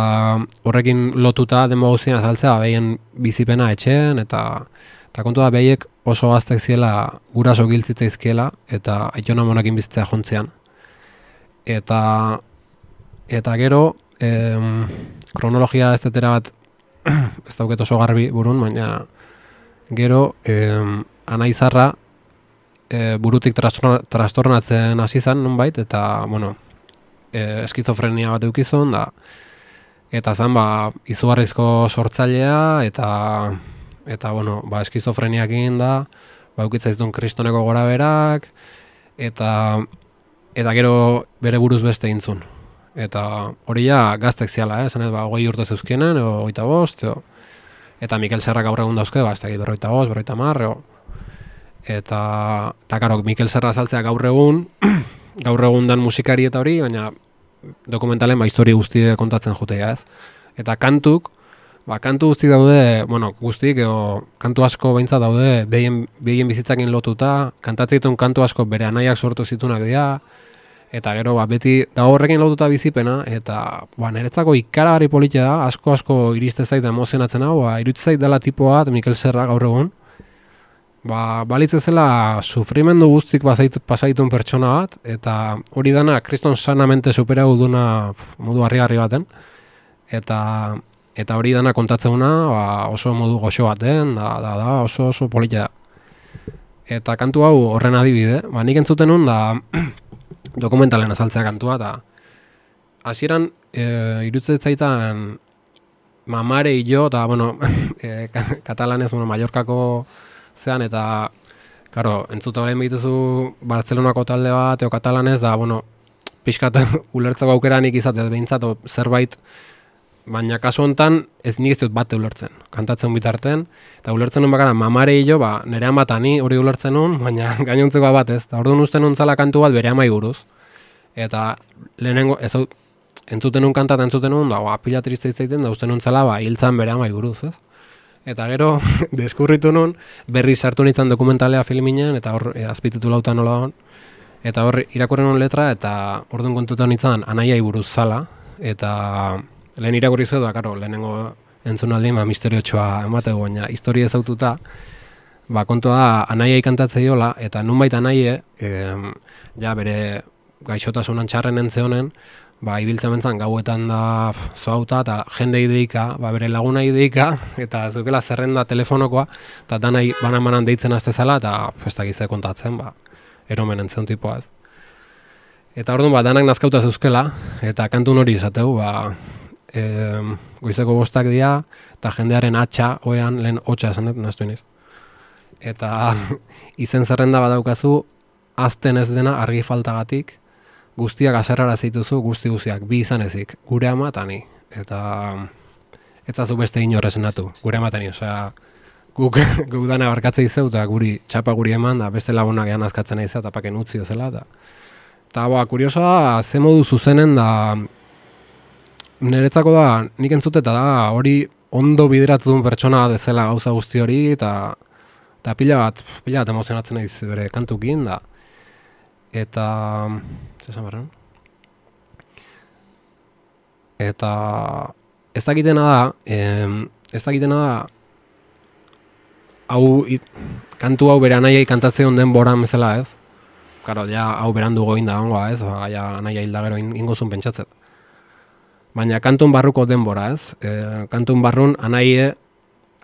horrekin lotuta demo guztien azaltzea, behien bizipena etxen, eta eta kontu da behiek oso gaztek ziela guraso giltzitzaizkiela, eta aitona monakin bizitzea jontzean. Eta, eta gero, em, kronologia ez tetera bat ez dauket oso garbi burun, baina gero em, anaizarra e, burutik trastorna- trastornatzen hasi zen nonbait eta bueno, e, eskizofrenia bat eukizun da eta zen ba izugarrizko sortzailea eta eta bueno, ba eskizofreniakin da, ba eukitzaizdun kristoneko goraberak eta eta gero bere buruz beste intzun. Eta hori ja gaztek ziala, eh? esan ez, ba, hogei urte zeuzkienen, o hogeita bost, o, eta Mikel Serra gaur egun dauzke, ba, ez dakit berroita bost, berroita mar, o, eta, eta karo, Mikel Serra saltzea gaur egun, gaur egun dan musikari eta hori, baina dokumentalen ba, historia guzti kontatzen jutea ez. Eta kantuk, ba, kantu guzti daude, bueno, guztik, edo, kantu asko behintzat daude, behien, behien bizitzakin lotuta, kantatzen dituen kantu asko bere anaiak sortu zitunak dira, eta gero ba, beti dago horrekin lotuta bizipena, eta ba, niretzako ikaragarri politia da, asko asko iriste zait emozionatzen hau, ba, iruditzen zait dela tipo bat Mikel Serra gaur egun, ba, balitz zela sufrimendu guztik pasait, pasaitun pertsona bat, eta hori dana kriston sanamente supera duna modu harri-harri baten, eta eta hori dana kontatzeuna ba, oso modu goxo baten, da, da, da oso oso politia da. Eta kantu hau horren adibide, ba, nik entzuten nun da dokumentalen azaltzea kantua, eta hasieran e, irutzen zaitan mamare jo, eta, bueno, e, ka- katalanez, bueno, Mallorcako zean, eta, karo, entzuta orain behituzu Bartzelonako talde bat, eo katalanez, da, bueno, pixkat ulertzeko aukeranik izatez behintzat, zerbait, baina kasu hontan ez nik ez dut bat ulertzen, kantatzen bitarten, eta ulertzen nun bakara mamare jo, ba, nire amata ni hori ulertzen nun, baina gainontzeko bat ez, eta orduan uste nun zala kantu bat bere amai buruz. Eta lehenengo, ez entzuten nun kanta entzuten nun, da, ba, pila triste itzaiten, da uste nun zala, ba, hiltzan bere amai buruz, ez? Eta gero, deskurritu nun, berri sartu nintzen dokumentalea filminen, eta hor, e, azpititu lautan nola hon, eta hor, irakurren nun letra, eta orduan kontutan nintzen anaiai buruz zala, eta lehen irakurri zuen, da, karo, lehenengo entzunaldi, ba, misteriotxoa emateko, baina historia ezaututa, ba, kontua da, anaiai kantatzei jola, eta nunbait anaie, em, ja, bere gaixotasunan txarren entzeonen, ba, ibiltzen bentzan gauetan da zoauta, eta jende ideika, ba, bere laguna ideika, eta zukela zerrenda telefonokoa, eta danai banan-banan deitzen azte zela, eta pf, ez dakize kontatzen, ba, eromen entzeon tipoa ez. Eta orduan, ba, danak nazkauta zeuzkela, eta kantun hori izateu, ba, em, goizeko bostak dira, eta jendearen atxa, oean, lehen hotxa esan dut, naztu iniz. Eta izen zerrenda badaukazu, azten ez dena argi faltagatik, guztiak aserrara zituzu, guzti guztiak, bi izan ezik, gure ama eta ni. Eta ez zazu beste inor esenatu, gure ama eta ni, osea, guk, guk dana barkatzea izeu, eta guri txapa guri eman, da beste lagunak ean azkatzen nahi eta paken utzi zela, eta eta ba, kuriosoa, ze modu zuzenen da, niretzako da, nik entzute eta da, hori ondo bideratu duen pertsona dezela gauza guzti hori, eta eta pila bat, pila bat emozionatzen naiz bere kantukin, da, eta, zesan barren? Eta ez dakitena da, em, ez dakitena da, hau, i- kantu hau bere anaiai kantatzen den boran bezala ez, karo, ja, hau berandu goin da ongoa, ez, ba, ja, anaia hilda gero in- ingozun pentsatzet. Baina kantun barruko denbora, ez, e, kantun barrun anaie,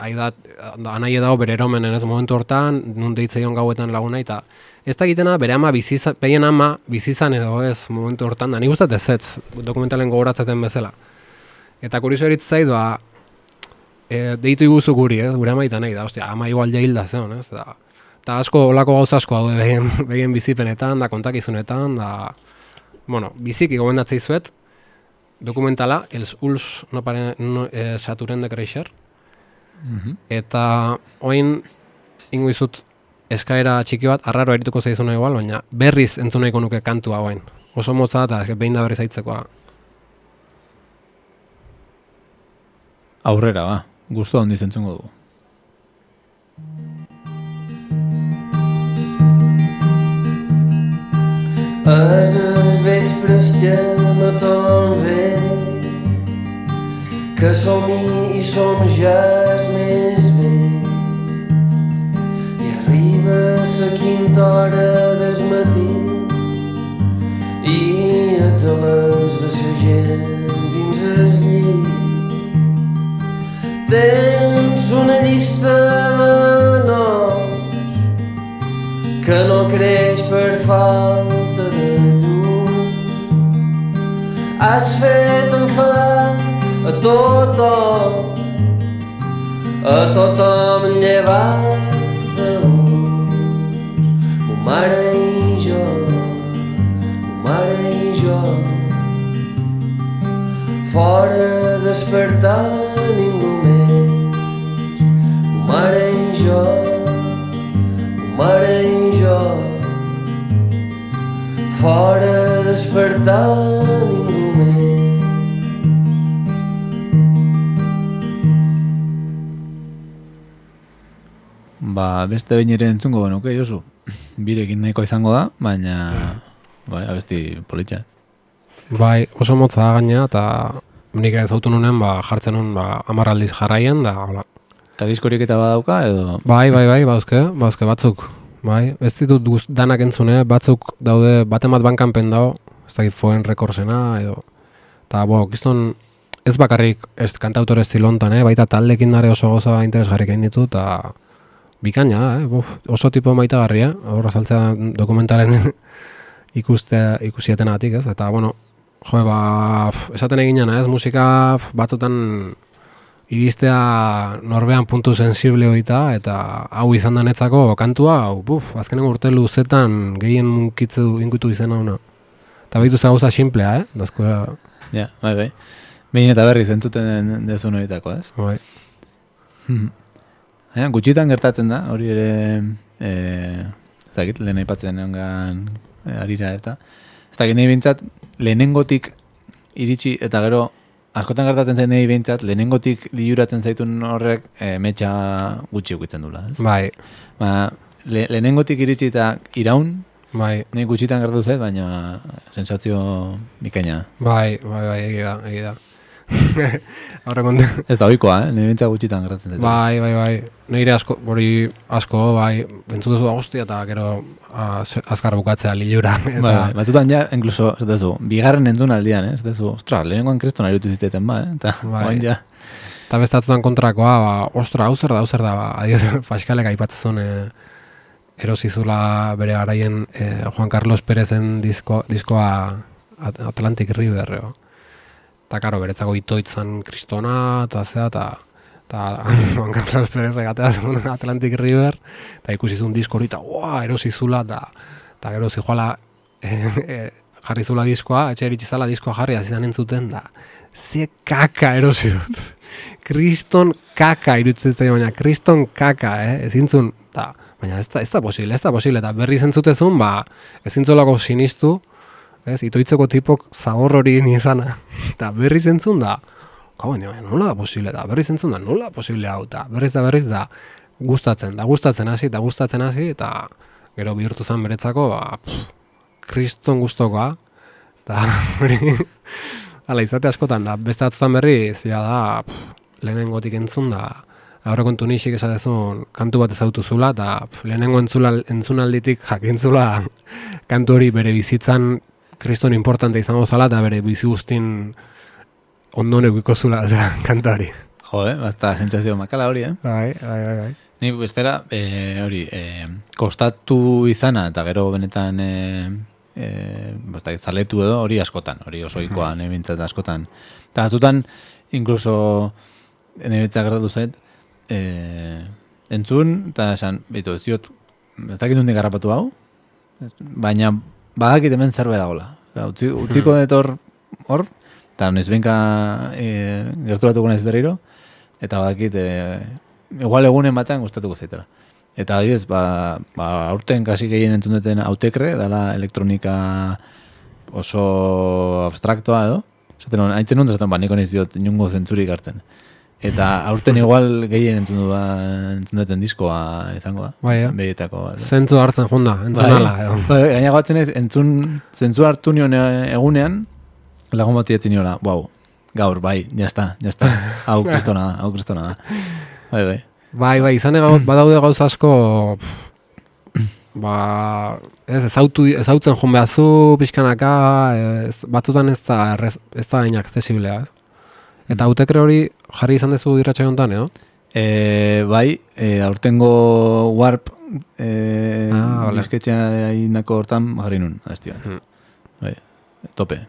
aida, anaie dago bere eromenen ez? Momentu hortan, nun deitzeion gauetan laguna, eta ez da egitena bere ama biziza, behien ama bizizan edo ez? Momentu hortan, da nik gustat ez dokumentalen gogoratzeten bezala. Eta kuriso eritz zait, ba, e, deitu iguzu guri, ez, gure ama eta nahi da, ostia, ama igual ja hilda zeon, ez, da, eta asko, olako gauza asko daude behien, behien bizipenetan, da kontakizunetan, da, bueno, biziki gomendatzei zuet, dokumentala, Els Uls no, pare, no eh, saturen de creixer, eta oin ingo izut eskaera txiki bat, arraro erituko zaizuna igual, baina berriz entzun nahiko nuke kantu hauen. Oso motza da, eta eske behin da berriz aitzekoa. Aurrera, ba. Gustu handiz entzungo dugu. Els vespres que que som-hi i som ja és més bé i arriba la quinta hora del matí i els alens de la gent dins el llit tens una llista de noms que no creix per falta de llum. Has fet enfadar a tothom, a tothom llevat d'uns. Mo mare i jo, mo mare i jo, fora despertar ningú més. Mo mare i jo, mare i jo fora despertar ningú Ba, beste behin ere entzungo genuke, Josu. Birekin nahiko izango da, baina bai, abesti politxa. Bai, oso motza gaina, eta nik ez autu nunen, ba, jartzen nun, ba, amar aldiz jarraien, da, hola. Eta diskorik eta badauka, edo... Bai, bai, bai, bauzke, bauzke batzuk. Bai, ez ditut guz, danak entzune, batzuk daude, baten bat bankanpen dago, ez dakit foen rekorsena, edo... Eta, bo, kiston, ez bakarrik ez kantautore estilontan, eh? baita taldekin dare oso goza interesgarrik egin ditu, eta bikaina, eh? Buf, oso tipo maitagarria, hor azaltzea dokumentaren ikustea, ikusietenatik, ez? Eta, bueno, jo, ba, pf, esaten eginen, ez? Musika pf, batzutan iristea norbean puntu sensible hoita, eta hau izan da netzako kantua, hau, buf, azkenen urte luzetan gehien munkitzu inkutu izena una. Eta behitu za gauza simplea, eh? Dazko, Ja, bai, bai. Behin eta berriz entzuten dezu noitako, ez? bai. Baina, gutxitan gertatzen da, hori ere, e, ez dakit, lehen aipatzen egongan e, arira eta. Ez dakit nahi bintzat, lehenengotik iritsi eta gero, askotan gertatzen zen nahi bintzat, lehenengotik liuratzen zaitun horrek e, metxa gutxi ukitzen dula. Ez? Bai, Ba, le, lehenengotik iritsi eta iraun, bai, nahi gutxitan gertatu zait, baina sensazio bikaina. bai, bai, bai, egi da, egi da. Horre kontu. Ez da oikoa, eh? Nahi bintzat gutxitan gertatzen zait. Bai, bai, bai. Neire asko, hori asko, bai, entzun duzu da guztia eta gero azkar bukatzea lilura. Eta, Bai, bai, batzutan ja, inkluso, ez dezu, bigarren entzun aldian, eh? ez dezu, ostra, lehenengoan kriston aritu ziteten, ba, eh? Eta, Bai. ja, Eta bestatutan kontrakoa, ba, ostra, hau zer da, hau zer da, ba, adiez, Paskalek aipatzen e, erosizula bere garaien e, Juan Carlos Pérezen disko, diskoa At- Atlantic River, eo. Eta, karo, beretzako itoitzan kristona, eta zea, eta eta Juan Carlos Pérez egatea zuen Atlantic River, eta ikusi zuen disko hori, eta ua, erosi zula, eta gero zijoala e, e, jarri zula diskoa, etxe eritsi zala diskoa jarri, hasi zan entzuten, da, ze kaka erosi dut. Kriston kaka irutzen baina kriston kaka, eh? ezin zuen, da, baina ez da, ez da posible, ez da posible, eta berri zentzutezun, ba, ezin zuelako sinistu, ez, itoitzeko tipok zagor hori izana, eta berri zentzun da, Kau, nola da posible? Da, berriz entzun da, nola da posible hau, eta berriz da berriz da, gustatzen, da gustatzen hasi, eta gustatzen hasi, eta gero bihurtu zen beretzako, ba, kriston gustokoa, eta hori, ala izate askotan, da beste batzutan berri, zia da, pff, lehenengotik entzun da, aurrekontu nixik esatezun kantu bat ezautu zula, eta lehenengo entzula, entzunalditik jakintzula kantu hori bere bizitzan kriston importante izango zala, eta bere bizi guztin ondo neguiko zula zera, kanta hori. Jo, eh? Basta, sentsazio makala hori, eh? Bai, bai, bai, bai. Ni bestera, e, hori, e, kostatu izana, eta gero benetan, e, e, basta, zaletu edo, hori askotan, hori oso ikoa, mm bintzat askotan. Eta azutan, inkluso, nebetza gertatu zait, e, entzun, eta esan, bitu, ez diot, ez dakit garrapatu hau, baina badakit hemen zerbait dagoela. Utzi, utziko dut hor, hor, eta noiz benka e, gerturatuko naiz berriro, eta badakit, e, igual egunen batean gustatuko zaitela. Eta adibidez, ba, ba, aurten kasi gehien entzun duten autekre, dala elektronika oso abstraktoa edo. Zaten hon, haintzen hon, zaten, ba, niko niz diot inungo zentzurik hartzen. Eta aurten igual gehien entzun, du, entzun duten diskoa izango da. Bai, eh? Begietako bat. Zentzu hartzen junda, entzun Bai. ala, edo. Bai, Gaina gatzen ez, entzun, zentzu hartu nion e- egunean, lagun bat etzin niola, wow, gaur, bai, jazta, jazta, hau kristona da, hau kristona da. Bai, bai. Bai, bai, izan ega, badaude gauza asko, pff, ba, ez, ezautu, ezautzen joan behazu, pixkanaka, ez, batzutan ez da, ez da accesiblea, ez? Eta autekre hori jarri izan dezu irratxa honetan, edo? E, bai, e, aurtengo warp e, Ah, disketxea indako hortan jarri nun, abesti bat. Hmm. Bai, tope.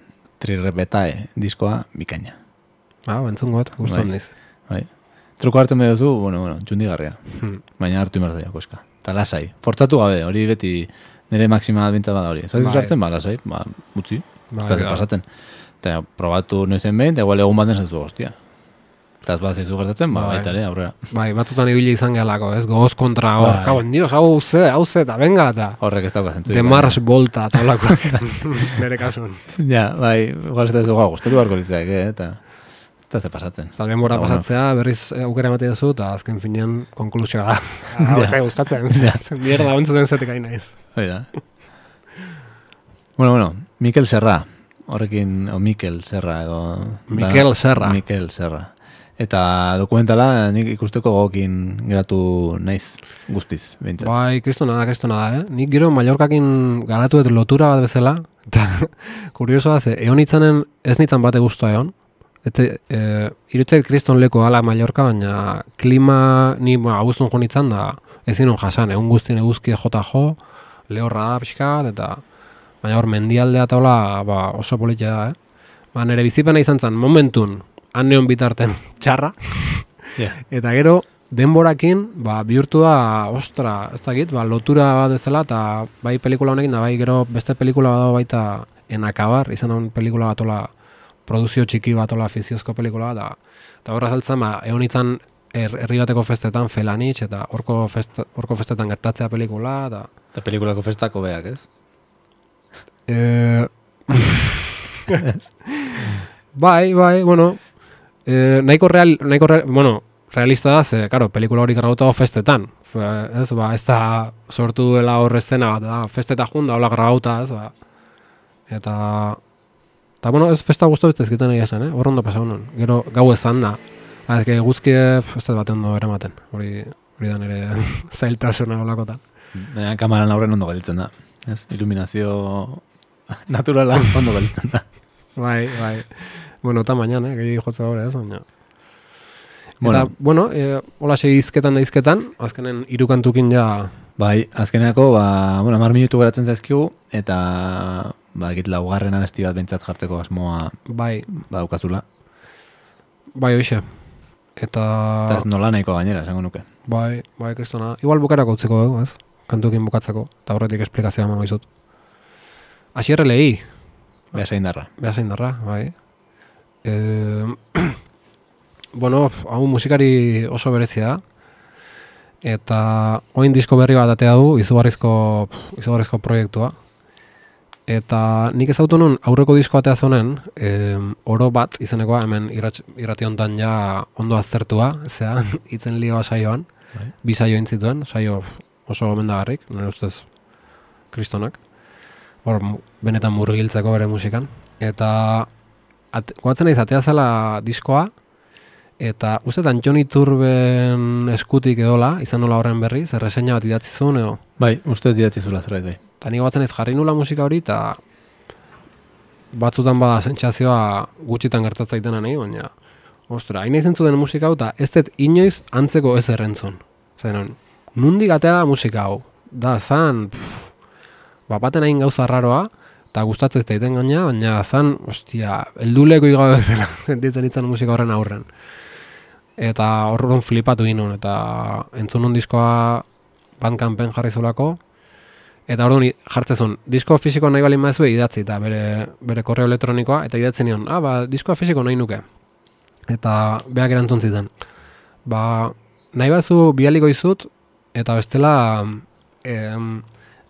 Trirrepetae diskoa bikaina. Ba, entzun got, guztu Bai. Bai. Truko hartzen behar duzu, bueno, bueno, txundigarria. Hmm. Baina hartu imar zaio, koska. Eta lasai. Fortzatu gabe, hori beti nire maksima bintza bada hori. Zaitu Bai. sartzen, ba, lasai, ba, utzi. Bai, Bai, bai. Eta probatu noizen behin, eta igual egun baten zaizu, hostia. Eta ez bat zaizu gertatzen, ba, Bai. baita ere, aurrera. Bai, batzutan ibili izan gehalako, ez? Gogoz kontra hor, Bai. kabon, dios, hau ze, hau ze, eta venga, eta Horrek ez dauka zentzu. de Mars volta, eta holako, nire kasun. Ja, bai, igual ez da ez dugu gustatu beharko litzaik, eh, eta eta ze pasatzen. Eta denbora Ba, pasatzea, berriz eh, aukera emate duzu, eta azken finean konklusioa da. Hau Ja. ez gustatzen, mierda ontzuten zetik hain naiz. Hoi da. bueno, bueno, Mikel Serra, horrekin, o Mikel Serra edo... Mikel Serra. Mikel Serra. Eta dokumentala nik ikusteko gogokin geratu naiz guztiz, behintzat. Bai, kristona da, kristona da, eh? Nik gero Mallorcakin garatu dut lotura bat bezala, eta kuriosoa ze, egon itzanen ez nitzan bate guztua egon. Eta e, irutzeit kriston leko ala Mallorca, baina klima ni bueno, abuztun jo da ezin hon jasan, egun guztien eguzki jota jo, lehorra da pixkat, eta baina hor mendialdea eta hola ba, oso politia da, eh? Ba, nire bizipena izan zen, momentun, han neon bitarten txarra, Ja. Eta gero, denborakin, ba, bihurtu da, ostra, ez dakit, ba, lotura bat ezela, eta bai pelikula honekin, da bai gero beste pelikula bat baita enakabar, izan hon pelikula bat ola, produzio txiki bat ola, fiziozko pelikula bat, da, eta horra zaltzen, ba, egon itzan her, herri bateko festetan felanitx, eta horko, fest, horko festetan gertatzea pelikula, eta... Eta pelikulako festako beak, ez? E... bai, bai, bueno, e, nahiko, real, nahiko real, bueno, realista da, ze, karo, pelikula hori grabatu festetan. Fe, ez, ba, ez da sortu duela hor estena bat, da, festeta junda, hola grabauta, ez, ba. Eta, eta, bueno, ez festa guztu ez ezkiten egia zen, eh? hor ondo pasau nun. Gero, gau ezan da. Ha, ez que guzki, ez da bat ondo eramaten. Hori, hori da nire zailtasuna holakotan. Baina kamaran aurren ondo gelditzen da. Ez? Iluminazio naturala ondo gelditzen da. Bai, bai. Bueno, eta mainan, eh, gehi jotza gore ez, baina. Bueno. Eta, bueno, e, hola izketan da izketan, azkenen irukantukin ja, Bai, azkeneko, ba, bueno, mar minutu geratzen zaizkigu, eta ba, egit laugarren abesti bat bentsat jartzeko asmoa bai, badaukazula. bai hoxe. Eta, Eta ez nola nahiko gainera, esango nuke. bai, bai, kristona. Igual bukarako utziko dugu, ez? Kantukin bukatzeko, eta horretik esplikazioa emango izut. Asierre lehi, Beha zein darra. Beha zein darra, bai. E, bueno, hau musikari oso berezia da. Eta oin disko berri bat atea du, izugarrizko, izugarrizko proiektua. Eta nik ezautu nun aurreko disko atea zonen, em, oro bat izenekoa hemen irrati hontan ja ondo aztertua, zea, itzen lioa saioan, Bai. bi saio intzituen, saio oso gomendagarrik, nire ustez kristonak hor benetan murgiltzeko bere musikan. Eta at, goatzen naiz atea zela diskoa, Eta ustetan Johnny Turben eskutik edola, izan nola horren berri, zer reseña bat idatzi zuen, edo. Bai, uste didatzi zula zerbait bai. Eta ni batzen ez jarri nula musika hori, eta batzutan bada sentsazioa gutxitan gertatzen zaitena nahi, baina, ostra, hain izan zuten musika hau, eta ez dut inoiz antzeko ez errentzun. Zer, nundik atea da musika hau? Da, zan, pff, ba, baten hain gauza raroa, eta gustatzen ez daiten gaina, baina zan, ostia, elduleko igabe bezala, sentitzen itzan musika horren aurren. Eta horren flipatu ginen, eta entzun nun diskoa bandcampen jarri zulako, eta orduan jartzen zuen, disko fisiko nahi balin maezue idatzi, eta bere, bere korreo elektronikoa, eta idatzi nion, ah, ba, diskoa fisiko nahi nuke. Eta beak erantzun ziten. Ba, nahi bazu bialiko izut, eta bestela, em,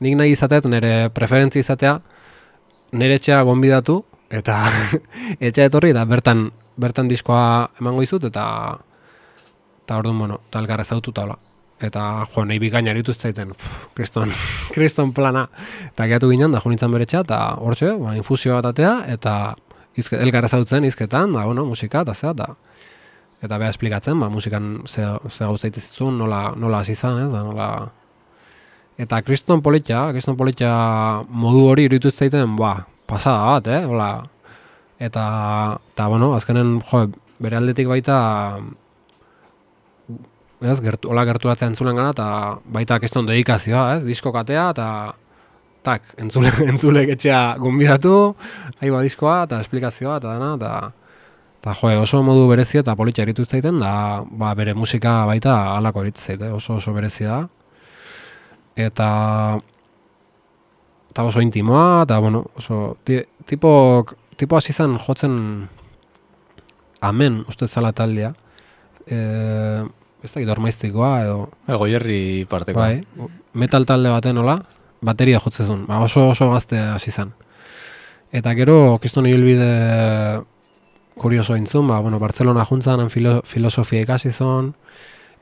nik nahi izatet, nire preferentzi izatea, nire etxea gonbidatu, eta etxea etorri, eta bertan, bertan diskoa emango izut, eta eta orduan, bueno, eta elgarra zautu taula. Eta, jo, nahi bikaina eritu zaiten, kriston, kriston plana. Eta gehiatu ginen, da junitzen bere etxea, eta hortxe, ba, infusio bat atea, eta izke, elgarra zautzen izketan, da, bueno, musika, eta zea, eta eta beha esplikatzen, ba, musikan ze, ze gauza zizun, nola, nola hasi izan, ez, da, nola... Eta kriston politia, kriston politia modu hori iruditu zaiten, ba, pasada bat, eh, hola. Eta, eta, bueno, azkenen, jo, bere aldetik baita, ez, gertu, hola gerturatzen entzulen gana, eta baita kriston dedikazioa, ez, disko katea, eta tak, entzule, entzule etxea gonbidatu, ahi ba diskoa, eta esplikazioa, eta dana, eta eta jo, oso modu berezia eta politia eritu zaiten, da ba, bere musika baita halako eritu zaite, oso oso berezia da. Eta eta oso intimoa, eta bueno, oso ti, tipo, tipo hasi zen jotzen amen, uste zala taldea. E, ez da, ormaiztikoa edo... Goierri partekoa. Bai, metal talde baten nola, bateria jotzezun, ba, oso oso gazte hasi zen. Eta gero, kiston ibilbide kurioso entzun, ba, bueno, Barcelona juntzan filo, filosofia ikasi zon,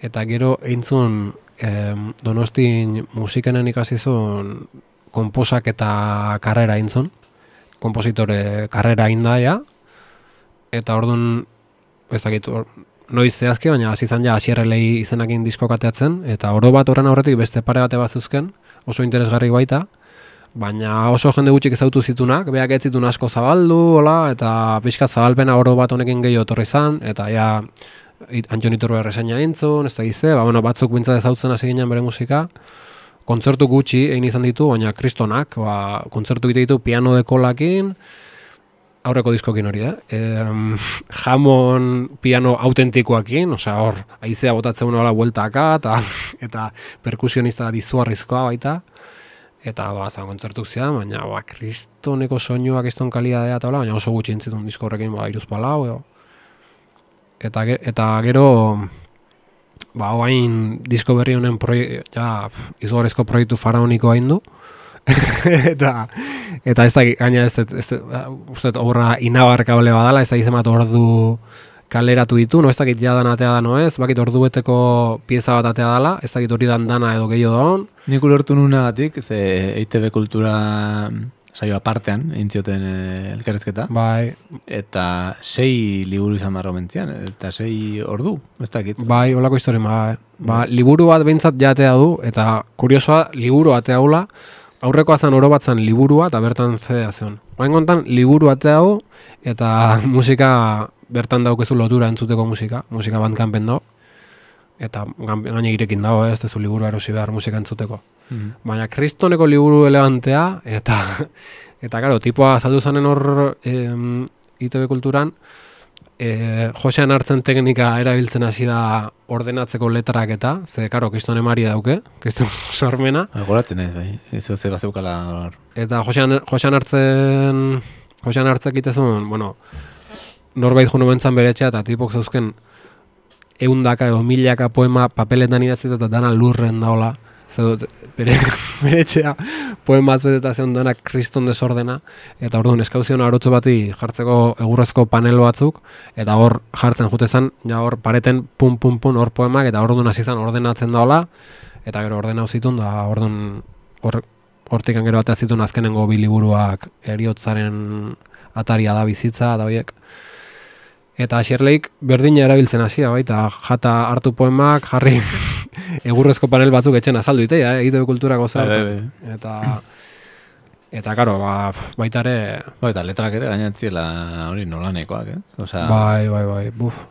eta gero eintzun em, donostin musikenen ikasi zon komposak eta karrera eintzun, kompositore karrera indaia, eta orduan, ez dakit, or, noiz zehazki, baina hasi izan ja hasierrelei izenakin disko kateatzen, eta oro bat horren aurretik beste pare bate bat zuzken, oso interesgarri baita, baina oso jende gutxik ezautu zitunak, beak ez zitun asko zabaldu, hola, eta pixka zabalpena oro bat honekin gehiago etorri zan, eta ja, Antxon Iturbe reseña entzun, ez da gize, ba, bueno, batzuk bintzat ezautzen hasi ginen bere musika, kontzertu gutxi egin izan ditu, baina kristonak, ba, kontzertu egite ditu piano dekolakin, aurreko diskokin hori, eh? E, jamon piano autentikoakin, osea hor, aizea botatzen hola bueltaka, eta, eta perkusionista dizuarrizkoa baita, eta ba, zan kontzertuk zian, baina ba, kristoneko soinuak kriston kalidadea eta hola, baina oso gutxi entzitun disko horrekin ba, iruz palau, edo. Eta, eta gero, ba, oain disko berri honen proi, ja, izugarrizko proiektu faraoniko hain du, eta eta ez da gaina ez ez, ez uste obra inabarka ole badala ez da izemat ordu kaleratu ditu. No ez dakit jadan atea da no ez? Bakit ordu beteko pieza bat atea dala ez dakit hori dan dana edo gehiago daun Nik ulertu nunagatik, ze EITB kultura saio apartean, intzioten e, elkarrezketa. bai Eta sei liburu izan barro mentzian, eta sei ordu, ez dakit. bai holako historia bai ba liburu bat behintzat jatea du eta kuriosoa liburu atea hula aurrekoa zen oro bat zen liburua eta bertan zedea zen. Oain kontan, liburu atea hau eta musika bertan daukezu lotura entzuteko musika, musika bandkampen dago. Eta gaine irekin dago, eh, ez dezu liburu erosi behar musika entzuteko. Mhm. Baina kristoneko liburu elegantea, eta, eta karo, tipoa azaldu zanen hor em, ITB kulturan, e, Josean hartzen teknika erabiltzen hasi da ordenatzeko letrak eta, ze, karo, kriston emari dauke, kriston sormena, Goratzen ez, bai. Ez ze bazeukala. Eta Josean, Josean hartzen Josean hartzek itezun, bueno, norbait jo nubentzan bere etxea eta tipok zeuzken eundaka edo milaka poema papeletan idatzita eta dana lurren daola. Zer bere, bere etxea poema azbeteta zeon dana kriston desordena eta orduan eskauzion arotzo bati jartzeko egurrezko panel batzuk eta hor jartzen jute ja hor pareten pum pum pum hor poemak eta orduan hasi zen ordenatzen daola eta gero ordenau zitun da orduan hor hortik gero atea zituen azkenengo bi liburuak eriotzaren ataria da bizitza da horiek. Eta Xerleik berdina erabiltzen hasia baita, jata hartu poemak, jarri egurrezko panel batzuk etxen azaldu ditea, eh? egite kulturako zer. Bai, bai, Eta, eta karo, ba, baita ere, Bai, eta letrak ere gainatziela hori nolanekoak, eh? Osea, bai, bai, bai, buf.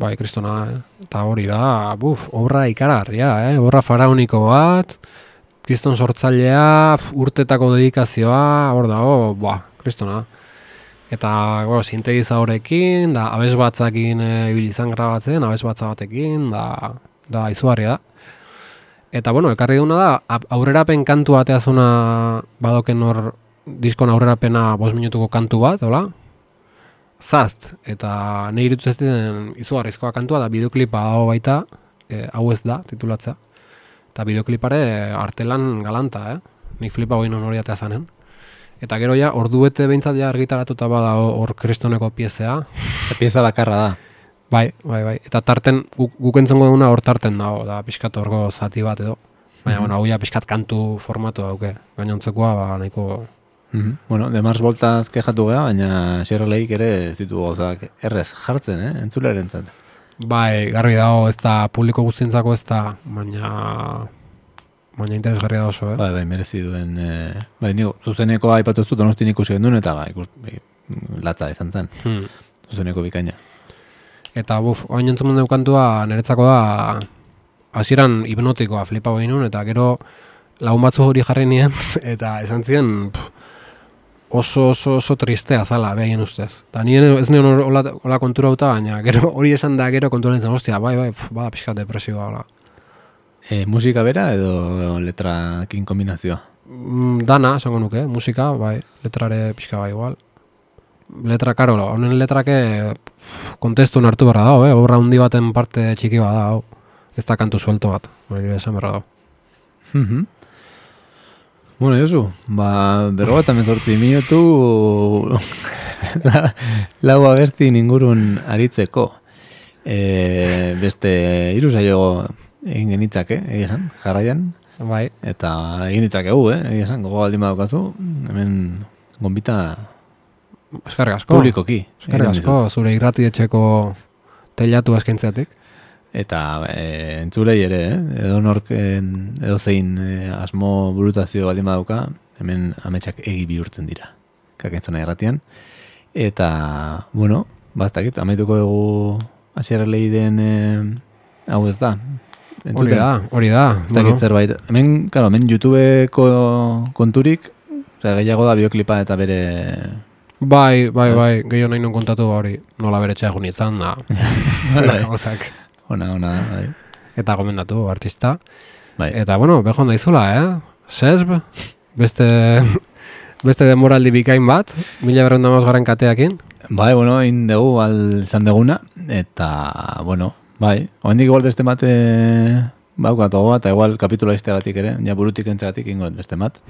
Bai, kristona, eh? Eta hori da, buf, obra ikaragarria, eh? Obra faraoniko bat, kriston sortzailea, urtetako dedikazioa, hor dago, ba, kristona. Eta, go, sintetizadorekin, da, abes batzakin e, ibili izan grabatzen, abes batza batekin, da, da, izugarria da. Eta, bueno, ekarri duna da, ap- aurrerapen kantu bateazuna badoken hor diskon aurrerapena bost minutuko kantu bat, hola? Zast, eta nahi irutu zezten izugarrizkoa kantua, da bideoklipa dago baita, e, hau ez da, titulatza. Eta bideoklipare artelan galanta, eh? Nik flipa goin hori atea zanen. Eta gero ja, ordu bete behintzat ja argitaratuta bada hor kristoneko piezea. eta pieza bakarra da. Bai, bai, bai. Eta tarten, guk, guk entzongo duguna hor tarten dago, da pixkat horgo zati bat edo. Baina, bueno, hau ja pixkat kantu formatu dauke. Gainontzekoa, ba, nahiko... Mhm. Bueno, de Mars Voltaz kejatu geha, baina Xerreleik ere ez ditu gauzak errez jartzen, eh? Entzuleren zat. Bai, garbi dago, ez da publiko guztientzako ez da, baina... Baina interesgarria da oso, eh? Bai, bai, merezi duen, eh, bai, nigo, zuzeneko aipatu ez dut, donostin ikusi genduen, eta bai, ikus, bai, latza izan zen, Hmm. zuzeneko bikaina. Eta buf, oain entzun dut kantua niretzako da hasieran hipnotikoa flipa nun eta gero lagun batzu hori jarri nien eta esan ziren pff, oso oso oso tristea zala behaien ustez. Eta nien ez nion hola, hola kontura uta, baina gero hori esan da gero kontura nintzen, ostia, bai, bai, pff, bada pixkat depresioa, hola. E, musika bera edo letrakin kombinazioa? Mm, dana, esango nuke, musika, bai, letrare pixka bai igual. Letra, karo, honen letrake pff, kontestun hartu berra dago, eh? obra handi baten parte txiki bat da, hau. Ez da kantu suelto bat, hori esan berra dago. Mhm. Bueno, Josu, ba, berro eta mezortzi minutu la, lau abestin ingurun aritzeko. E, beste hiru saio egin genitzake, egia esan, jarraian. Bai, Eta egin ditzakegu, eh? egia esan, gogo baldin badaukazu, hemen gonbita eskarrik asko. publikoki. Eskarrik asko, zure irrati etxeko teilatu eskaintzeatik. Eta e, entzulei ere, eh? edo nork edo zein e, asmo burutazio baldin badauka, hemen ametsak egi bihurtzen dira. Kakentzona erratian. Eta, bueno, bastakit, amaituko dugu asierra lehiren e, hau ez da. Hori da, hori da. Ez dakit zerbait. Hemen, claro, hemen YouTubeko konturik, osea, gehiago da bioklipa eta bere... Bai, bai, bai, gehiago nahi nun kontatu hori, nola bere txea egun izan da. Bai. Gauzak. Ona, ona, bai. Eta gomendatu, artista. bai. Eta, bueno, bejon daizula, eh? Sesb, beste, beste demoraldi bikain bat, mila berreun garen kateakin. Bai, bueno, egin dugu al izan deguna, eta, bueno, bai, oendik igual beste bat, e, baukat gogoa, eta igual kapitula izteagatik ere, ja burutik entzegatik ingo beste bat,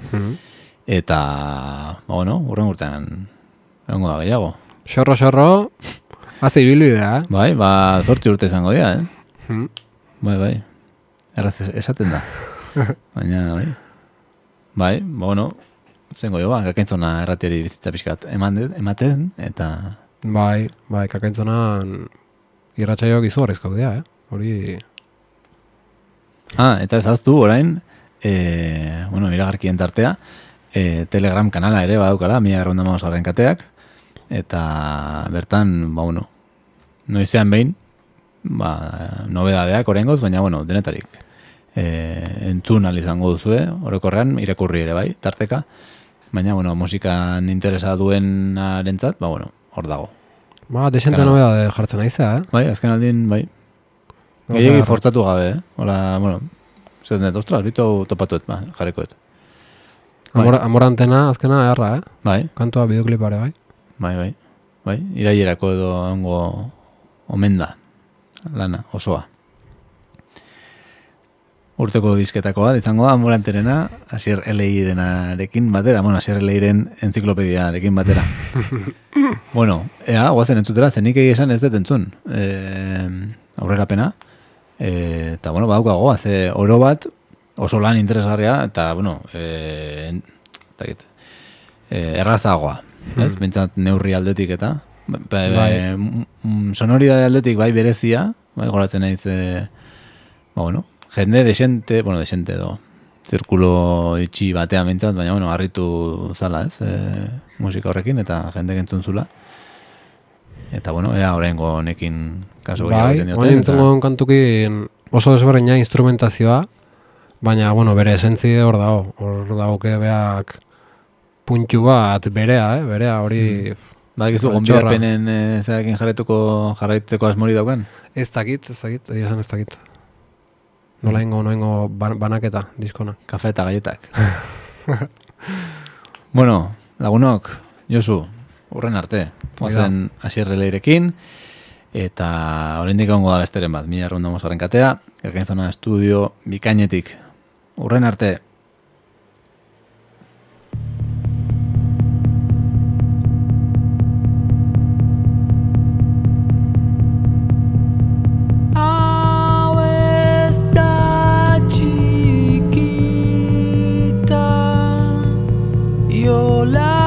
eta, ba, bueno, urren urtean, egongo da gehiago. Xorro, xorro, haze ibilbidea, eh? Bai, ba, zortzi urte izango dira, eh? Mhm. Bai, bai, erraz esaten da. Baina, bai, bai, ba, bueno, zengo jo, ba, gakaintzona erratiari bizitza pixkat eman, ematen, eta, Bai, bai, kakaintzonan irratxaiok izugarrizko dira, eh? Hori, Ah, eta ez aztu orain, e, bueno, iragarkien tartea, e, Telegram kanala ere badaukala, mila garrunda garren kateak, eta bertan, ba, bueno, noizean behin, ba, nobedadeak orengoz, baina, bueno, denetarik. E, entzun izango duzue, orokorrean, irakurri ere bai, tarteka, baina, bueno, musikan interesa duenarentzat, ba, bueno, hor dago. ba, desente Kanala. nobeda de jartzen aizea, eh? Bai, azken aldin, bai, Gehiagi fortzatu gabe, eh? Hola, bueno, zer dut, ostras, bitu topatuet, ba, jarrikoet. Bai. Amor, amorantena, azkena, erra, eh? Bai, Kantua bideoklipare, bai? Bai, bai. Bai, irailerako edo ongo omen da, lana, osoa. Urteko disketako bat, izango da, amoranterena, Asier Eleirenarekin batera, bueno, Asier Eleiren enziklopediarekin batera. bueno, ea, guazen entzutera, zenik egia esan ez dut entzun. E, aurrerapena. E, eta, bueno, badaukago, ze oro bat, oso lan interesgarria, eta, bueno, e, ez dakit, e, errazagoa, ez? Bintzat neurri aldetik eta, Ba, ba, Bai. mm, mm, sonoridade aldetik bai berezia, bai goratzen naiz, e, ba, bueno, jende desente, bueno, desente edo, zirkulo itxi batean mintzat, baina, bueno, harritu zala, ez, e, musika horrekin, eta jende entzun zula. Eta, bueno, ea horrengo honekin kaso Bai, duen kantukin oso desberdina instrumentazioa, baina, bueno, bere esentzi hor dago, hor dago beak puntxu bat berea, eh? berea hori Ba, gizu, Altxorra. gonbidapenen e, zerakin jarretuko jarraitzeko asmori dauken? ez dakit, ez dakit, egia esan ez dakit. Nola ingo, noingo ban- banaketa diskona. Kafe eta galletak. bueno, lagunok, Josu, urren arte. Oazen asierre leirekin, eta oraindik ongo da besteren bat, mila errunda mozaren katea, zona estudio bikainetik. Urren arte. love.